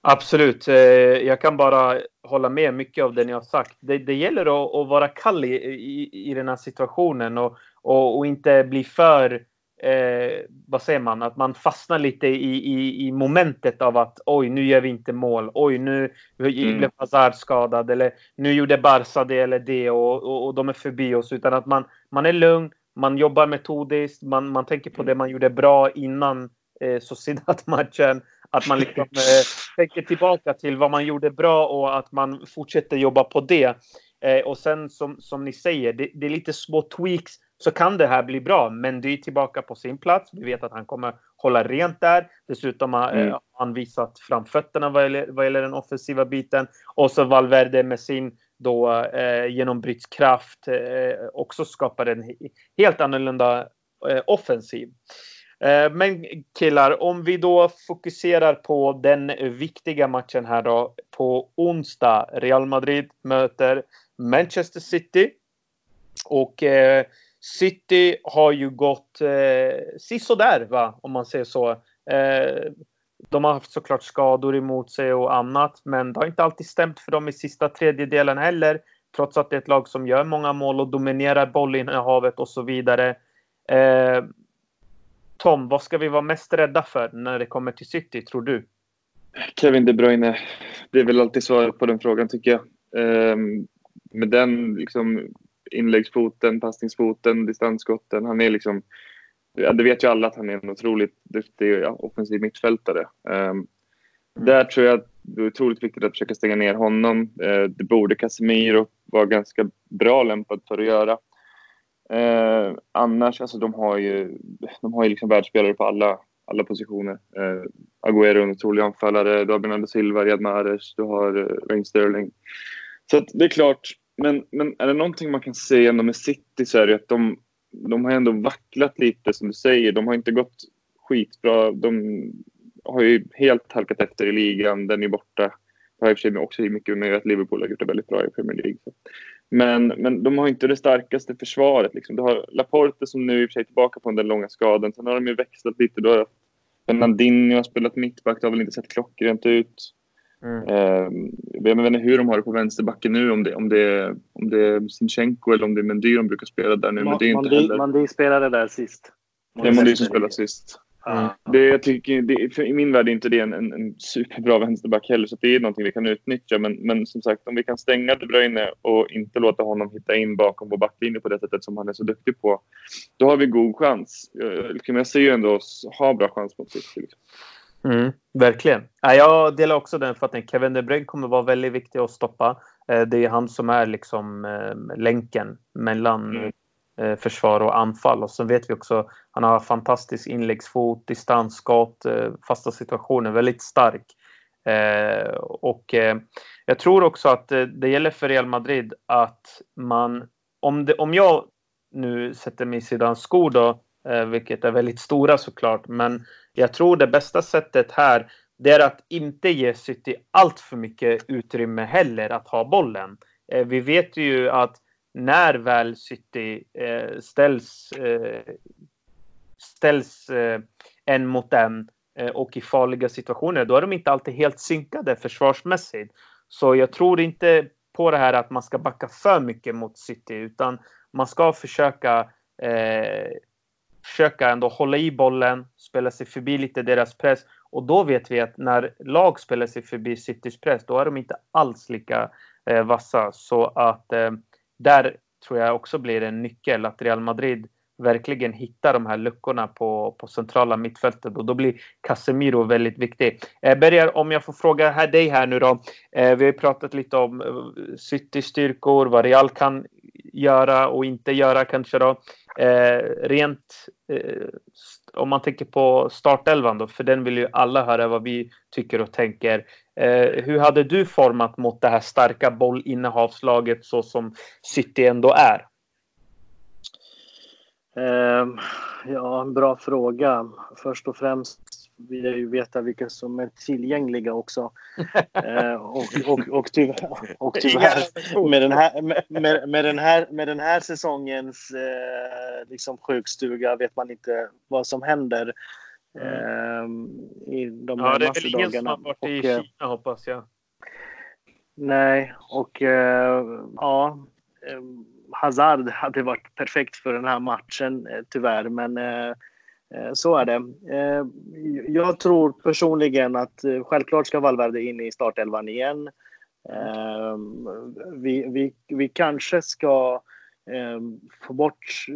Speaker 1: Absolut. Eh, jag kan bara hålla med mycket av det ni har sagt. Det, det gäller att, att vara kall i, i, i den här situationen och, och, och inte bli för, eh, vad säger man, att man fastnar lite i, i, i momentet av att oj, nu gör vi inte mål. Oj, nu
Speaker 3: Mm.
Speaker 1: blev Hazard skadad eller nu gjorde Barca det eller det och, och, och de är förbi oss. Utan att man, man är lugn, man jobbar metodiskt, man, man tänker på det man gjorde bra innan eh, Sociedad-matchen. Att man liksom *laughs* eh, tänker tillbaka till vad man gjorde bra och att man fortsätter jobba på det. Eh, och sen som, som ni säger, det, det är lite små tweaks så kan det här bli bra. Men det är tillbaka på sin plats. Vi vet att han kommer hålla rent där. Dessutom har mm. han visat framfötterna vad gäller, vad gäller den offensiva biten. Och så Valverde med sin då eh, genombrottskraft eh, också skapar en helt annorlunda eh, offensiv. Eh, men killar, om vi då fokuserar på den viktiga matchen här då på onsdag. Real Madrid möter Manchester City. Och eh, City har ju gått eh, sisådär, va? om man säger så. Eh, de har haft såklart skador emot sig och annat, men det har inte alltid stämt för dem i sista tredjedelen heller. Trots att det är ett lag som gör många mål och dominerar bollinnehavet och så vidare. Eh, Tom, vad ska vi vara mest rädda för när det kommer till City, tror du?
Speaker 3: Kevin De Bruyne. Det är väl alltid svaret på den frågan, tycker jag. Eh, med den liksom, inläggsfoten, passningsfoten, distansskotten. Han är liksom... Ja, det vet ju alla att han är en otroligt duktig ja, offensiv mittfältare. Um. Där tror jag att det är otroligt viktigt att försöka stänga ner honom. Uh, det borde Casemiro vara ganska bra lämpad för att göra. Uh, annars, alltså de har ju, de har ju liksom världsspelare på alla, alla positioner. Uh, Agüero är en otrolig anfallare, du har Bernardo Silva, Riyad Mahrez, du har Rain Sterling. Så det är klart, men, men är det någonting man kan säga ändå med City så är det att de, de har ändå vacklat lite som du säger. De har inte gått skitbra. De har ju helt halkat efter i ligan. Den är borta. Det har i och för sig också mycket med att Liverpool har gjort det väldigt bra i Premier League. Men, men de har inte det starkaste försvaret. Liksom. Du har Laporte som nu i och för sig är tillbaka på den långa skadan. Sen har de ju växlat lite. Du har Fernandinho har spelat mittback. Det har väl inte sett klockrent ut. Mm. Eh, jag vet inte hur de har det på vänsterbacken nu, om det, om det, om det är Sinchenko eller om det är Mendy de brukar spela där nu.
Speaker 2: Men det är inte heller... Mendy spelade där sist.
Speaker 3: Det är Mendy som spelade sist. Mm. Det, jag tycker, det, I min värld är inte det en, en, en, superbra vänsterback heller, så det är någonting vi kan utnyttja. Men, men som sagt, om vi kan stänga De Bruyne och inte låta honom hitta in bakom vår backlinje på det sättet som han är så duktig på, då har vi god chans. Jag, liksom, jag ser ju ändå oss ha bra chans mot City. Liksom.
Speaker 1: Mm, verkligen. jag delar också den uppfattningen. Kevin De Bruyne kommer vara väldigt viktig att stoppa. Eh, det är han som är liksom eh, länken mellan mm. Eh, försvar och anfall. Och så vet vi också han har fantastisk inläggsfot, distansskott, fasta situationer, väldigt stark. Och jag tror också att det gäller för Real Madrid att man, om, det, om jag nu sätter mig i sidan skor då, vilket är väldigt stora såklart, men jag tror det bästa sättet här det är att inte ge City allt för mycket utrymme heller att ha bollen. Eh, vi vet ju att när väl City eh, ställs, eh, ställs eh, en mot en eh, och i farliga situationer, då är de inte alltid helt synkade försvarsmässigt. Så jag tror inte på det här att man ska backa för mycket mot City, utan man ska försöka eh, försöka ändå hålla i bollen, spela sig förbi lite deras press. Och då vet vi att när lag spelar sig förbi Citys press, då är de inte alls lika eh, vassa. Så att eh, där tror jag också blir en nyckel att Real Madrid verkligen hittar de här luckorna på, på centrala mittfältet och då blir Casemiro väldigt viktig. Eh, Berger, om jag får fråga här, dig här nu då. Eh, vi har pratat lite om eh, Citys styrkor, vad Real kan göra och inte göra kanske då. Eh, rent eh, om man tänker på startelvan då, för den vill ju alla höra vad vi tycker och tänker. Eh, hur hade du format mot det här starka bollinnehavslaget så som City ändå är?
Speaker 2: Eh, ja, en bra fråga. Först och främst vill jag ju veta vilka som är tillgängliga också. uh, *laughs* och, och, och, tyvärr, och tyvärr med, den här, med, med, den här, med den här säsongens uh, liksom sjukstuga vet man inte vad som händer. Uh, I de
Speaker 1: ja, det är väl ingen som har varit i Kina hoppas jag.
Speaker 2: Nej, och ja Hazard hade varit perfekt för den här matchen, eh, tyvärr. Men eh, eh, Eh, så är det. Eh, jag tror personligen att eh, självklart ska Valverde in i startelvan igen. Vi, vi, vi kanske ska få bort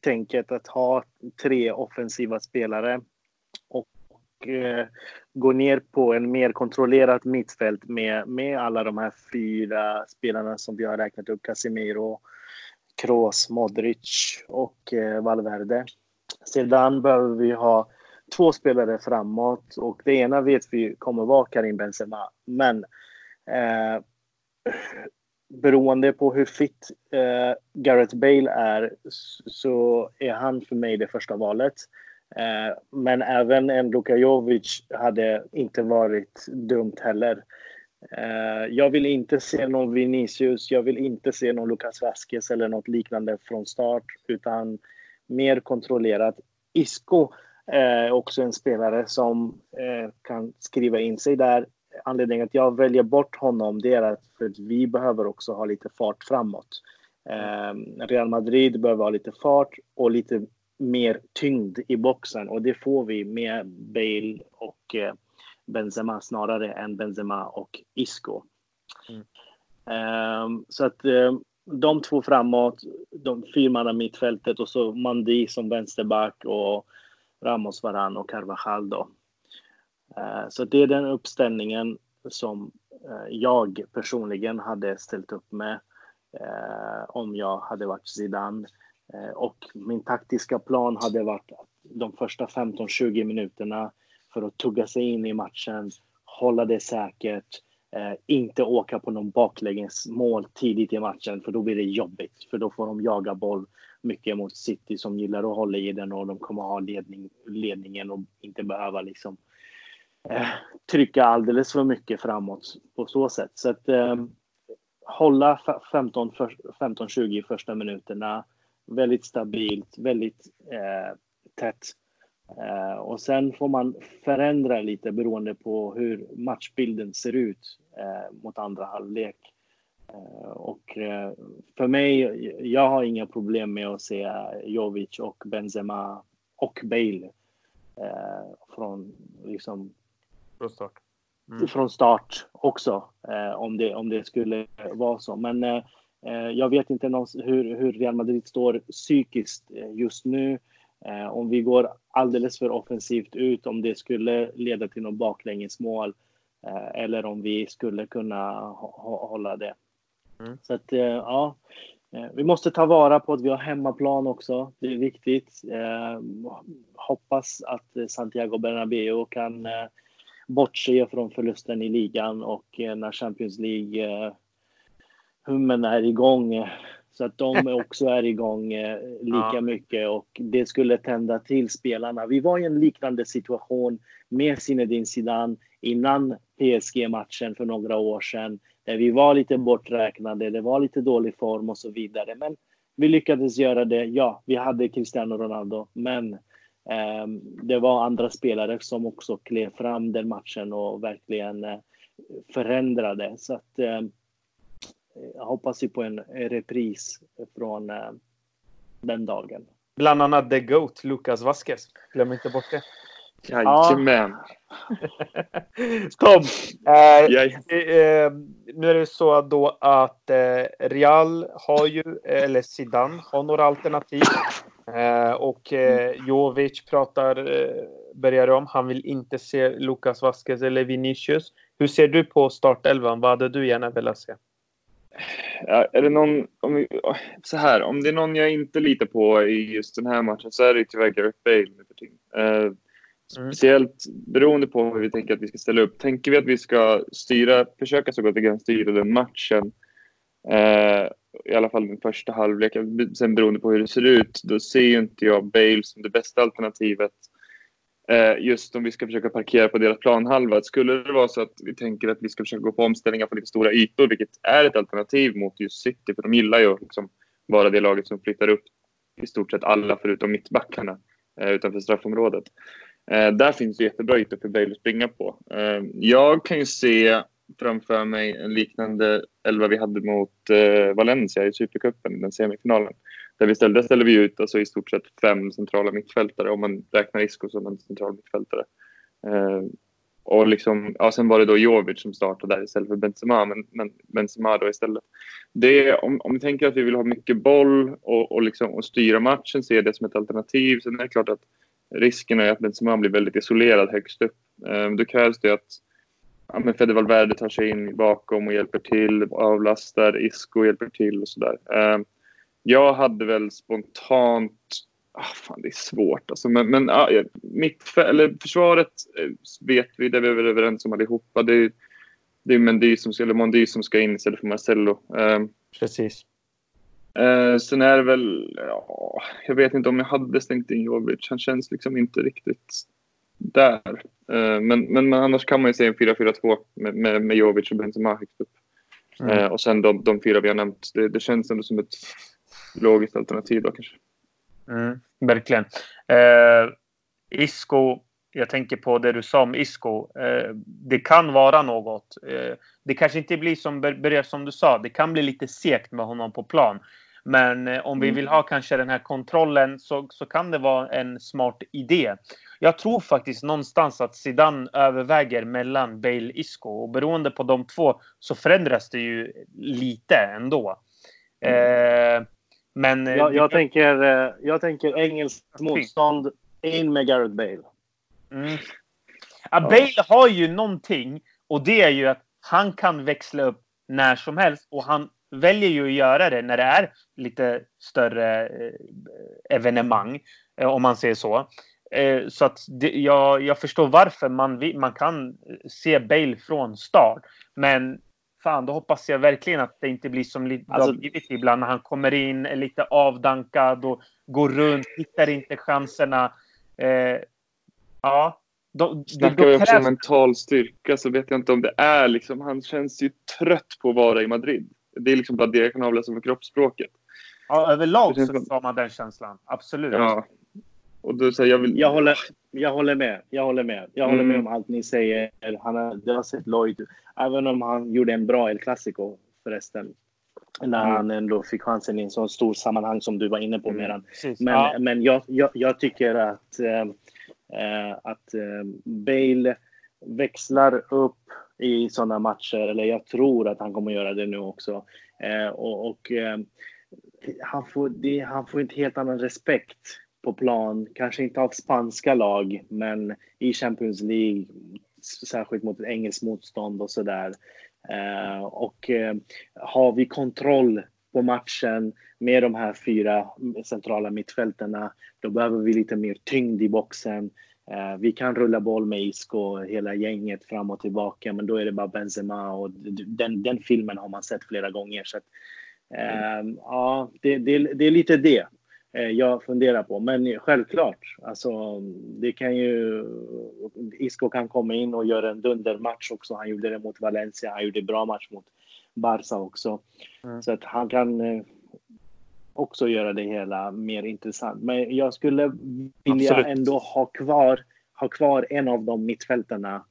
Speaker 2: tänket att ha tre offensiva spelare och gå ner på en mer kontrollerat mittfält med, med alla de här fyra spelarna som vi har räknat upp. Casemiro, Kroos, Modric och Valverde. Sedan behöver vi ha två spelare framåt och det ena vet vi kommer vara Karim Benzema. Men eh, beroende på hur fit eh, Gareth Bale är så är han för mig det första valet. Eh, men även en Luka Jovic hade inte varit dumt heller. Eh, jag vill inte se någon Vinicius, jag vill inte se någon Lucas Vasquez eller något liknande från start, utan mer kontrollerat. Isco är också en spelare som eh, kan skriva in sig där. Anledningen att jag väljer bort honom det är att, för att vi behöver också ha lite fart framåt. Real Madrid behöver ha lite fart och lite mer tyngd i boxen och det får vi med Bale och eh, Benzema snarare än Benzema och Isco. Mm. Um, så att um, de två framåt, de fyrmanna mittfältet och så Mandi som vänsterback och Ramos, Varan och Carvajal då. Eh, så det är den uppställningen som eh, jag personligen hade ställt upp med eh, om jag hade varit Zidane. Och min taktiska plan hade varit de första 15-20 minuterna för att tugga sig in i matchen, hålla det säkert, eh, inte åka på någon baklängesmål tidigt i matchen för då blir det jobbigt. För då får de jaga boll mycket mot City som gillar att hålla i den och de kommer ha ledning, ledningen och inte behöva liksom eh, trycka alldeles för mycket framåt på så sätt. Så att eh, hålla 15-20 första minuterna väldigt stabilt, väldigt eh, tätt. Eh, och sen får man förändra lite beroende på hur matchbilden ser ut eh, mot andra halvlek. Eh, och för mig, jag har inga problem med att se Jovic och Benzema och Bale från liksom
Speaker 1: från start.
Speaker 2: Mm. Från start också, om, det, om det skulle vara så. Men jag vet inte hur, hur Real Madrid står psykiskt just nu. Eh, om vi går alldeles för offensivt ut, om det skulle leda till något baklängesmål eller om vi skulle kunna hålla det. Mm. Så att ja, vi måste ta vara på att vi har hemmaplan också. Det är viktigt. Hoppas att Santiago Bernabéu kan bortse från förlusten i ligan och när Champions League hummen är igång så att de *laughs* också är igång eh, lika ja. mycket och det skulle tända till spelarna. Vi var i en liknande situation med Zinedine Zidane innan PSG-matchen för några år sedan där vi var lite borträknade, det var lite dålig form och så vidare. Men vi lyckades göra det. Ja, vi hade Cristiano Ronaldo, men eh, det var andra spelare som också klev fram den matchen och verkligen eh, förändrade. Så att eh, jag hoppas ju på en repris från eh, den dagen.
Speaker 1: Bland annat The Goat, Lucas Vasquez. Glöm inte bort det.
Speaker 3: Jajamän. *laughs*
Speaker 1: Tom, eh, eh, nu är det så då att eh, Real har ju, eller Zidane har några alternativ. Eh, och eh, Jovic pratar, eh, börjar om, han vill inte se Lucas Vasquez eller Vinicius. Hur ser du på startelvan? Vad hade du gärna velat se?
Speaker 3: Ja, är det någon, om vi, så här, om det är någon jag inte litar på i just den här matchen så är det tyvärr Gareth Bale nu för tiden. Eh, mm. speciellt beroende på hur vi tänker att vi ska ställa upp. Tänker vi att vi ska styra, försöka så gott vi kan styra den matchen, eh, i alla fall den första halvleken, sen beroende på hur det ser ut, då ser ju inte jag Bale som det bästa alternativet Eh, just om vi ska försöka parkera på deras planhalva. Skulle det vara så att vi tänker att vi ska försöka gå på omställningar på lite stora ytor, vilket är ett alternativ mot just City, för de gillar ju att liksom vara det laget som flyttar upp i stort sett alla förutom mittbackarna eh, utanför straffområdet. Eh, där finns det jättebra ytor för Bale att springa på. Eh, jag kan ju se framför mig en liknande elva vi hade mot eh, Valencia i Supercupen, den semifinalen. Där vi ställde, ställde vi ut alltså i stort sett fem centrala mittfältare om man räknar Isco som en central mittfältare. Eh, och liksom, ja, sen var det då Jovic som startade där istället för Benzema, men, men Benzema då istället. Det, om, om vi tänker att vi vill ha mycket boll och, och, liksom, och styra matchen, se det som ett alternativ. Sen är det klart att risken är att Benzema blir väldigt isolerad högst upp. Eh, då krävs det att ja, men Fede Valverde tar sig in bakom och hjälper till, avlastar, Isco hjälper till och sådär. Eh, jag hade väl spontant... Ah, fan, det är svårt. Alltså, men men ah, mitt, eller försvaret eh, vet vi, det är vi väl överens om allihopa. Det, det är Mendy som ska, eller Mondy som ska in istället för Marcello.
Speaker 1: Um, Precis.
Speaker 3: Uh, sen är det väl... Ja, jag vet inte om jag hade stängt in Jovic. Han känns liksom inte riktigt där. Uh, men, men annars kan man ju säga en 4-4-2 med, med, med Jovic och Benzema högst upp. Mm. Uh, och sen de, de fyra vi har nämnt. Det, det känns ändå som ett logiskt alternativ då kanske.
Speaker 1: Mm, verkligen. Eh, Isco, jag tänker på det du sa om Isco. Eh, det kan vara något. Eh, det kanske inte blir som, börjar som du sa. Det kan bli lite segt med honom på plan. Men eh, om vi mm. vill ha kanske den här kontrollen så, så kan det vara en smart idé. Jag tror faktiskt någonstans att Zidane överväger mellan Bale Isco och beroende på de två så förändras det ju lite ändå. Mm. Eh, men,
Speaker 2: eh, jag, jag tänker, eh, jag tänker engelskt motstånd, in med Gareth Bale.
Speaker 1: Mm. Ja, Bale har ju någonting och det är ju att han kan växla upp när som helst och han väljer ju att göra det när det är lite större eh, evenemang, om man säger så. Så att det, jag, jag förstår varför man, man kan se Bale från start. Men fan, då hoppas jag verkligen att det inte blir som det alltså, har blivit ibland när han kommer in, är lite avdankad och går runt, hittar inte chanserna. Eh, ja.
Speaker 3: Då, Snackar vi också om mental styrka så vet jag inte om det är liksom, han känns ju trött på att vara i Madrid. Det är liksom bara det jag kan avläsa från kroppsspråket.
Speaker 1: Ja, överlag så har man den känslan. Absolut.
Speaker 3: Ja. Och då säger jag, vill...
Speaker 2: jag, håller, jag håller med. Jag håller med. Jag håller med mm. om allt ni säger. Han har, det har sett Lloyd Även om han gjorde en bra El Clasico förresten. När mm. han ändå fick chansen i en så stor sammanhang som du var inne på mm. Meran. Men, ja. men jag, jag, jag, tycker att, äh, att äh, Bale växlar upp i sådana matcher. Eller jag tror att han kommer göra det nu också. Äh, och, och han, får, det, han får inte helt annan respekt på plan. Kanske inte av spanska lag, men i Champions League särskilt mot ett engelskt motstånd och sådär. Eh, och eh, har vi kontroll på matchen med de här fyra centrala mittfälterna, då behöver vi lite mer tyngd i boxen. Eh, vi kan rulla boll med Isco, hela gänget fram och tillbaka, men då är det bara Benzema och den, den filmen har man sett flera gånger. Så att, eh, ja, det, det, det är lite det. Eh, jag funderar på. Men självklart, alltså, det kan ju... Isco kan komma in och göra en dundermatch också. Han gjorde det mot Valencia, han gjorde en bra match mot Barca också. Mm. Så att han kan eh, också göra det hela mer intressant. Men jag skulle vilja Absolut. ändå ha kvar, ha kvar en av de mittfältarna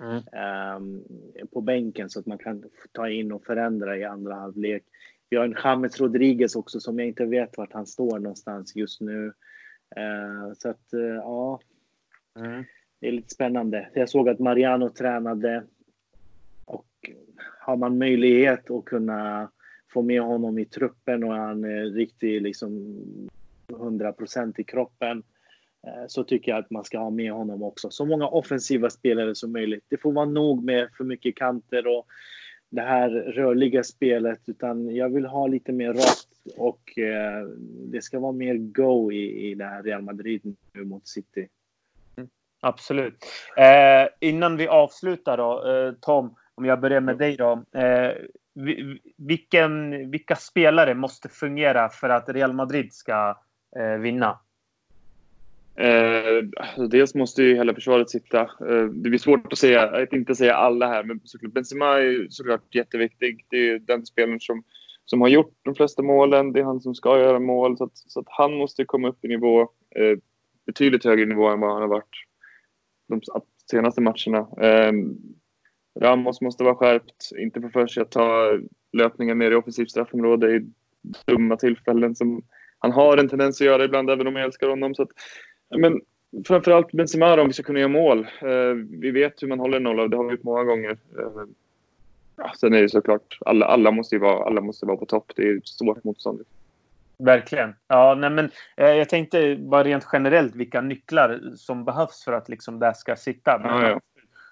Speaker 2: mm. um, på bänken så att man kan ta in och förändra i andra halvlek. Vi har en James Rodriguez också som jag inte vet vart han står någonstans just nu. Uh, så att uh, ja, mm. det är lite spännande. Jag såg att Mariano tränade och har man möjlighet att kunna få med honom i truppen och han är riktigt liksom 100 procent i kroppen uh, så tycker jag att man ska ha med honom också. Så många offensiva spelare som möjligt. Det får vara nog med för mycket kanter och det här rörliga spelet utan jag vill ha lite mer rakt och eh, det ska vara mer go i, i det här Real Madrid nu mot City.
Speaker 1: Mm, absolut. Eh, innan vi avslutar då, eh, Tom, om jag börjar med dig då. Eh, vilken, vilka spelare måste fungera för att Real Madrid ska eh, vinna?
Speaker 3: Eh, dels måste ju hela försvaret sitta. Eh, det blir svårt att säga, att inte säga alla här, men såklart Benzema är såklart jätteviktig. Det är den spelaren som, som har gjort de flesta målen. Det är han som ska göra mål. Så att, så att han måste komma upp i nivå, eh, betydligt högre nivå än vad han har varit de senaste matcherna. Eh, Ramos måste vara skärpt, inte få för sig att ta löpningar mer i offensivt straffområde i dumma tillfällen som han har en tendens att göra ibland, även om jag älskar honom. Så att, men framförallt Benzema om vi ska kunna göra mål. Eh, vi vet hur man håller nolla det har vi gjort många gånger. Eh, ja, sen är det såklart, alla, alla, måste vara, alla måste vara på topp. Det är ett svårt motstånd.
Speaker 1: Verkligen. Ja, nej, men, eh, jag tänkte bara rent generellt vilka nycklar som behövs för att liksom, det ska sitta.
Speaker 3: Ja, ja.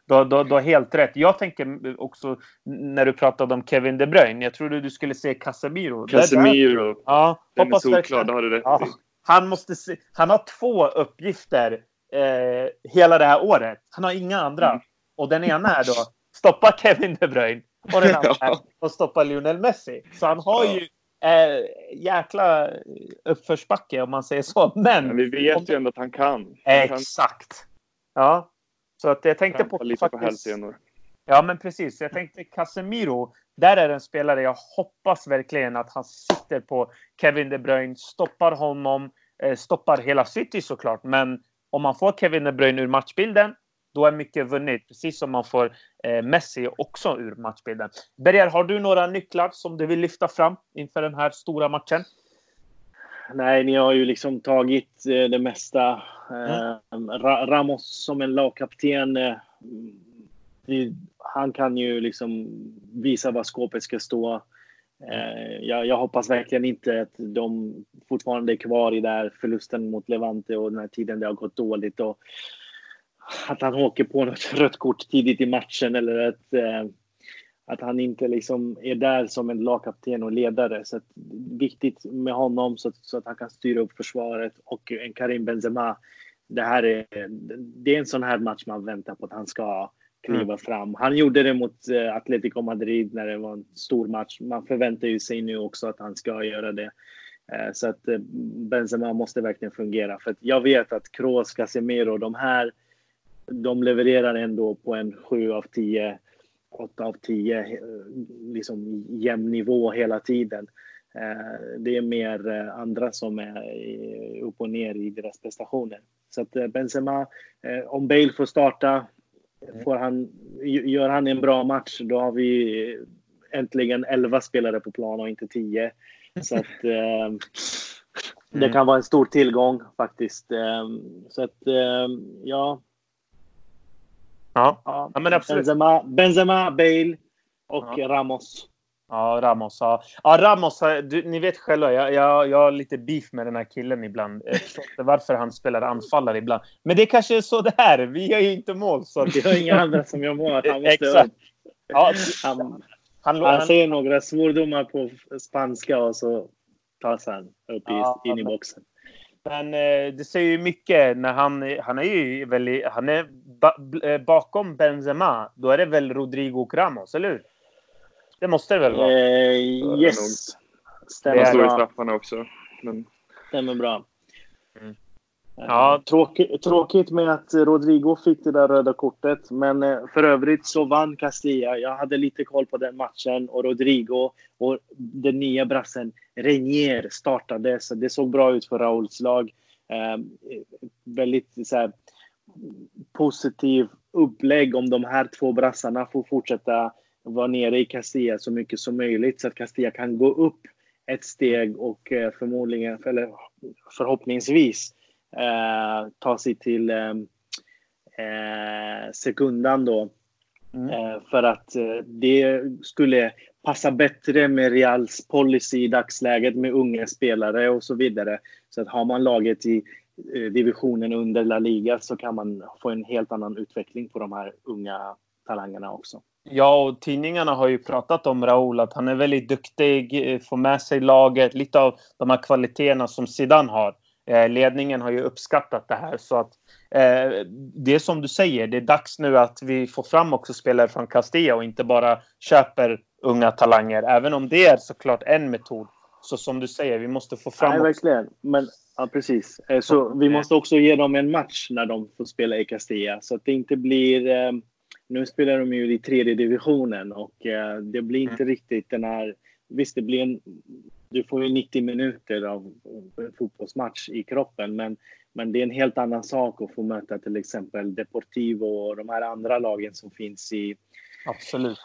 Speaker 1: Du, du, du har helt rätt. Jag tänker också när du pratade om Kevin De Bruyne. Jag trodde du skulle säga Casemiro.
Speaker 3: Casemiro.
Speaker 1: Ja,
Speaker 3: Den hoppas är solklar, det har du rätt
Speaker 1: ja, han, måste se, han har två uppgifter eh, hela det här året. Han har inga andra. Mm. Och den ena är då stoppa Kevin De Bruyne och den *laughs* andra är att stoppa Lionel Messi. Så han har ja. ju eh, jäkla uppförsbacke om man säger så. Men,
Speaker 3: Men vi vet om... ju ändå att han kan.
Speaker 1: Han Exakt. Kan... Ja, så att jag tänkte på...
Speaker 3: Lite faktiskt... på
Speaker 1: Ja, men precis. Jag tänkte Casemiro. Där är en spelare jag hoppas verkligen att han sitter på Kevin De Bruyne, stoppar honom, eh, stoppar hela City såklart. Men om man får Kevin De Bruyne ur matchbilden, då är mycket vunnet. Precis som man får eh, Messi också ur matchbilden. Berger, har du några nycklar som du vill lyfta fram inför den här stora matchen?
Speaker 2: Nej, ni har ju liksom tagit eh, det mesta. Mm. Ramos som en lagkapten det, han kan ju liksom visa var skåpet ska stå. Eh, jag, jag, hoppas verkligen inte att de fortfarande är kvar i där förlusten mot Levante och den här tiden det har gått dåligt. Och att han åker på något *laughs* rött kort tidigt i matchen eller att eh, att han inte liksom är där som en lagkapten och ledare. Så att, viktigt med honom så att, så att han kan styra upp försvaret och en Karim Benzema. Det här är, det är en sån här match man väntar på att han ska kliva mm. fram. Han gjorde det mot uh, Atletico Madrid när det var en stor match. Man förväntar ju sig nu också att han ska göra det. Eh, så att eh, Benzema måste verkligen fungera. För att jag vet att Kroos, Casemiro, de här, de levererar ändå på en 7 av 10 8 av 10 liksom jämn nivå hela tiden. Det är mer andra som är upp och ner i deras prestationer. Så att Benzema, om Bale får starta, får han, gör han en bra match, då har vi äntligen 11 spelare på plan och inte 10. Så att det mm. kan vara en stor tillgång faktiskt. Så att ja,
Speaker 1: Ja, ja. ja men absolut.
Speaker 2: Benzema, Benzema Bale och ja. Ramos.
Speaker 1: Ja, Ramos. Ja, ja Ramos. Du, ni vet själva, jag, jag, jag har lite beef med den här killen ibland. Jag förstår inte varför han spelar anfallare ibland. Men det kanske är så det är. Vi gör ju inte mål. Så
Speaker 2: Vi har inga andra som gör mål. Han måste Exakt. Ja, han, han, han, han säger några svordomar på spanska och så tas han upp ja, in i boxen.
Speaker 1: Men eh, det säger ju mycket när han, han är ju väldigt, han är ba, eh, bakom Benzema. Då är det väl Rodrigo och Ramos, eller hur? Det måste det väl vara?
Speaker 2: Eh, yes.
Speaker 3: Stämmer bra. slår i straffarna också. Men...
Speaker 2: Stämmer bra. Mm. Ja. Tråkigt, tråkigt med att Rodrigo fick det där röda kortet, men eh, för övrigt så vann Castilla. Jag hade lite koll på den matchen och Rodrigo och den nya brassen Renier startade, så det såg bra ut för Rauls lag. Eh, väldigt så här, positiv upplägg om de här två brassarna får fortsätta vara nere i Castilla så mycket som möjligt så att Castilla kan gå upp ett steg och eh, förmodligen, eller förhoppningsvis eh, ta sig till eh, eh sekundan då. Mm. Eh, för att eh, det skulle passa bättre med Reals policy i dagsläget med unga spelare och så vidare. Så att har man laget i divisionen under La Liga så kan man få en helt annan utveckling på de här unga talangerna också.
Speaker 1: Ja, och tidningarna har ju pratat om Raúl, att han är väldigt duktig, får med sig laget, lite av de här kvaliteterna som Zidane har. Eh, ledningen har ju uppskattat det här så att eh, det är som du säger, det är dags nu att vi får fram också spelare från Castilla och inte bara köper unga talanger, även om det är såklart en metod. Så som du säger, vi måste få fram...
Speaker 2: Nej, verkligen. Men, ja, precis. Eh, så vi måste också ge dem en match när de får spela i Castilla så att det inte blir... Eh, nu spelar de ju i tredje divisionen och eh, det blir inte mm. riktigt den här... Visst, det blir en du får ju 90 minuter av fotbollsmatch i kroppen, men, men det är en helt annan sak att få möta till exempel Deportivo och de här andra lagen som finns i
Speaker 1: Absolut.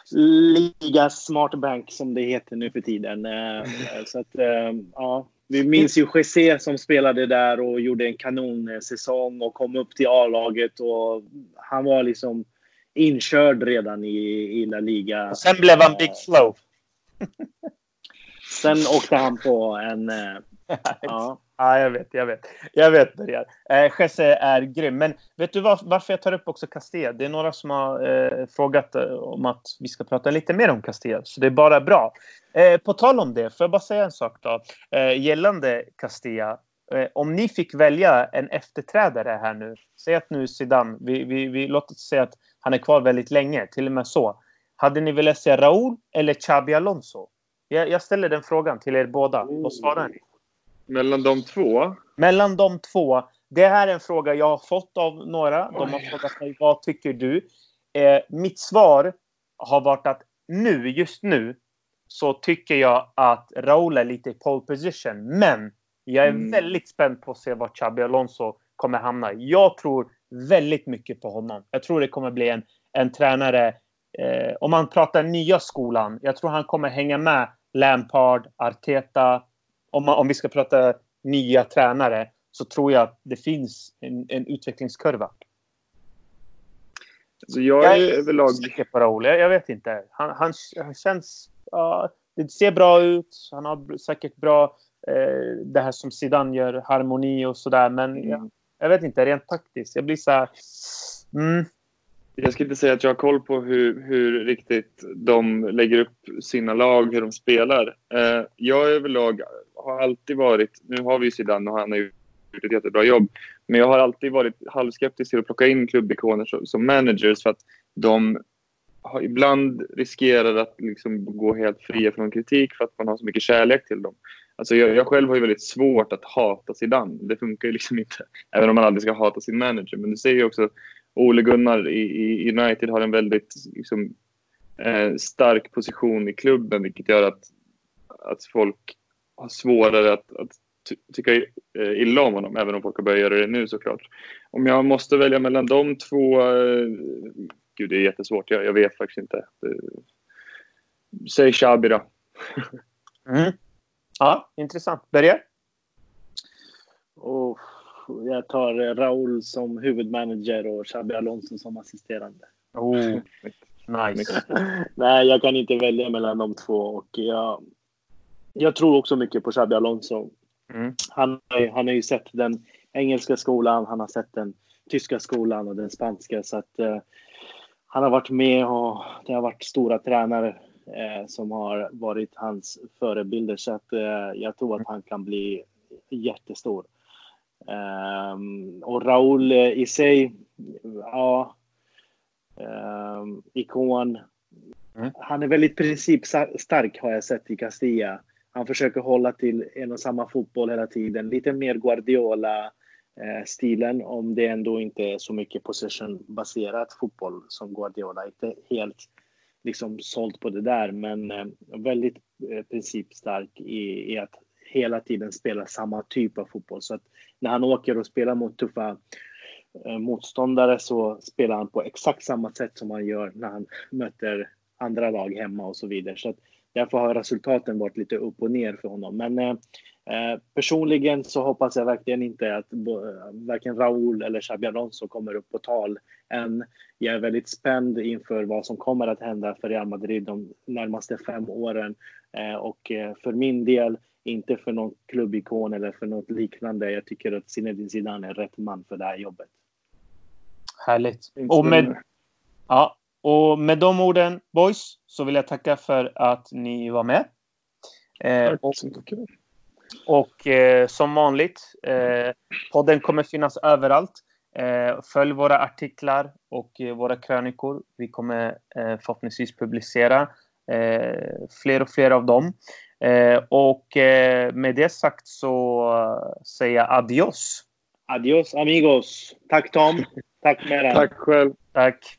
Speaker 2: Liga Smartbank som det heter nu för tiden. Eh, *laughs* så att, eh, ja, vi minns ju Jesse som spelade där och gjorde en kanonsäsong och kom upp till A-laget och han var liksom inkörd redan i, i La Liga.
Speaker 1: Och sen blev han Big Flow. *laughs*
Speaker 2: Sen åkte han på en... Eh, *laughs* ja.
Speaker 1: Ja, jag vet, jag vet. Jag vet, Bergar. Eh, Jesse är grym. Men vet du var, varför jag tar upp också Castilla? Det är några som har eh, frågat eh, om att vi ska prata lite mer om Castilla, så det är bara bra. Eh, på tal om det, får jag bara säga en sak då? Eh, gällande Castilla. Eh, om ni fick välja en efterträdare här nu. Säg att nu Zidane, vi, vi, vi, låt oss säga att han är kvar väldigt länge, till och med så. Hade ni velat se Raúl eller Xabi Alonso? Jag, jag ställer den frågan till er båda. Vad svarar ni?
Speaker 3: Mellan de två?
Speaker 1: Mellan de två. Det här är en fråga jag har fått av några. De har
Speaker 3: Oj.
Speaker 1: frågat mig vad tycker du? Eh, mitt svar har varit att nu, just nu, så tycker jag att Raúl är lite i pole position. Men jag är
Speaker 3: Mm.
Speaker 1: väldigt spänd på att se var Xabi Alonso kommer hamna. Jag tror väldigt mycket på honom. Jag tror det kommer bli en, en tränare, eh, om man pratar nya skolan, jag tror han kommer hänga med Lampard, Arteta. Om, man, om vi ska prata nya tränare så tror jag att det finns en, en utvecklingskurva.
Speaker 3: Alltså jag
Speaker 1: Jag
Speaker 3: är överlag...
Speaker 1: säker på Raúl. Jag, jag vet inte. Han, han, han känns... ja, det ser bra ut. Han har säkert bra... Eh, det här som Zidane gör, harmoni och sådär. Men jag, jag vet inte, rent taktiskt. Jag blir så här... Mm,
Speaker 3: Jag ska inte säga att jag har koll på hur, hur riktigt de lägger upp sina lag, hur de spelar. Eh, jag överlag har alltid varit, nu har vi ju Zidane och han har gjort ett jättebra jobb, men jag har alltid varit halvskeptisk till att plocka in klubbikoner som, som managers för att de har ibland riskerar att liksom gå helt fria från kritik för att man har så mycket kärlek till dem. Alltså jag, jag själv har ju väldigt svårt att hata Zidane. Det funkar ju liksom inte. Även om man aldrig ska hata sin manager. Men du ser ju också Ole Gunnar i, i United har en väldigt liksom, eh, stark position i klubben vilket gör att, att folk har svårare att, att ty tycka eh, illa om honom, även om folk har börjat göra det nu såklart. Om jag måste välja mellan de två... Eh, gud, det är jättesvårt. Jag, jag vet faktiskt inte. Eh, säg Xabi då.
Speaker 1: mm. Ja, intressant. Börja.
Speaker 2: Och jag tar Raúl som huvudmanager och Xabi Alonso som assisterande.
Speaker 1: Oh, nice. *laughs*
Speaker 2: Nej, jag kan inte välja mellan de två och jag, jag tror också mycket på Xabi Alonso.
Speaker 1: Mm.
Speaker 2: Han, har- han har ju sett den engelska skolan, han har sett den tyska skolan och den spanska så att eh, han har varit med och det har varit stora tränare eh, som har varit hans förebilder så att eh, jag tror att han kan bli jättestor. Ehm, och Raúl eh, i sig, ja, ehm, ikon.
Speaker 1: Mm.
Speaker 2: Han är väldigt principstark har jag sett i Castilla. Han försöker hålla till en och samma fotboll hela tiden. Lite mer Guardiola-stilen om det ändå inte är så mycket possession-baserat fotboll som Guardiola. Inte helt liksom sålt på det där, men eh, väldigt eh, principstark i, i att hela tiden spela samma typ av fotboll. Så att när han åker och spelar mot tuffa eh, motståndare så spelar han på exakt samma sätt som han gör när han möter andra lag hemma och så vidare. Så att därför har resultaten varit lite upp och ner för honom. Men eh, eh, personligen så hoppas jag verkligen inte att eh, varken Raúl eller Xabi Alonso kommer upp på tal än. Jag är väldigt spänd inför vad som kommer att hända för Real Madrid de närmaste fem åren. Eh, och för min del, inte för någon klubbikon eller för något liknande. Jag tycker att Zinedine Zidane är rätt man för det här jobbet.
Speaker 1: Härligt. Och med, ja, och med de orden, boys, så vill jag tacka för att ni var med. Eh, och. Och eh, som vanligt, eh, podden kommer finnas överallt. Eh, följ våra artiklar och eh, våra krönikor. Vi kommer eh, förhoppningsvis publicera eh, fler och fler av dem. Eh, och eh, med det sagt så säger jag adios.
Speaker 2: Adios amigos! Tack Tom! Tack Meran!
Speaker 3: Tack själv.
Speaker 1: Tack.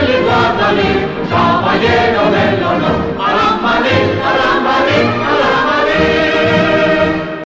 Speaker 4: Guadalí, caballero del honor.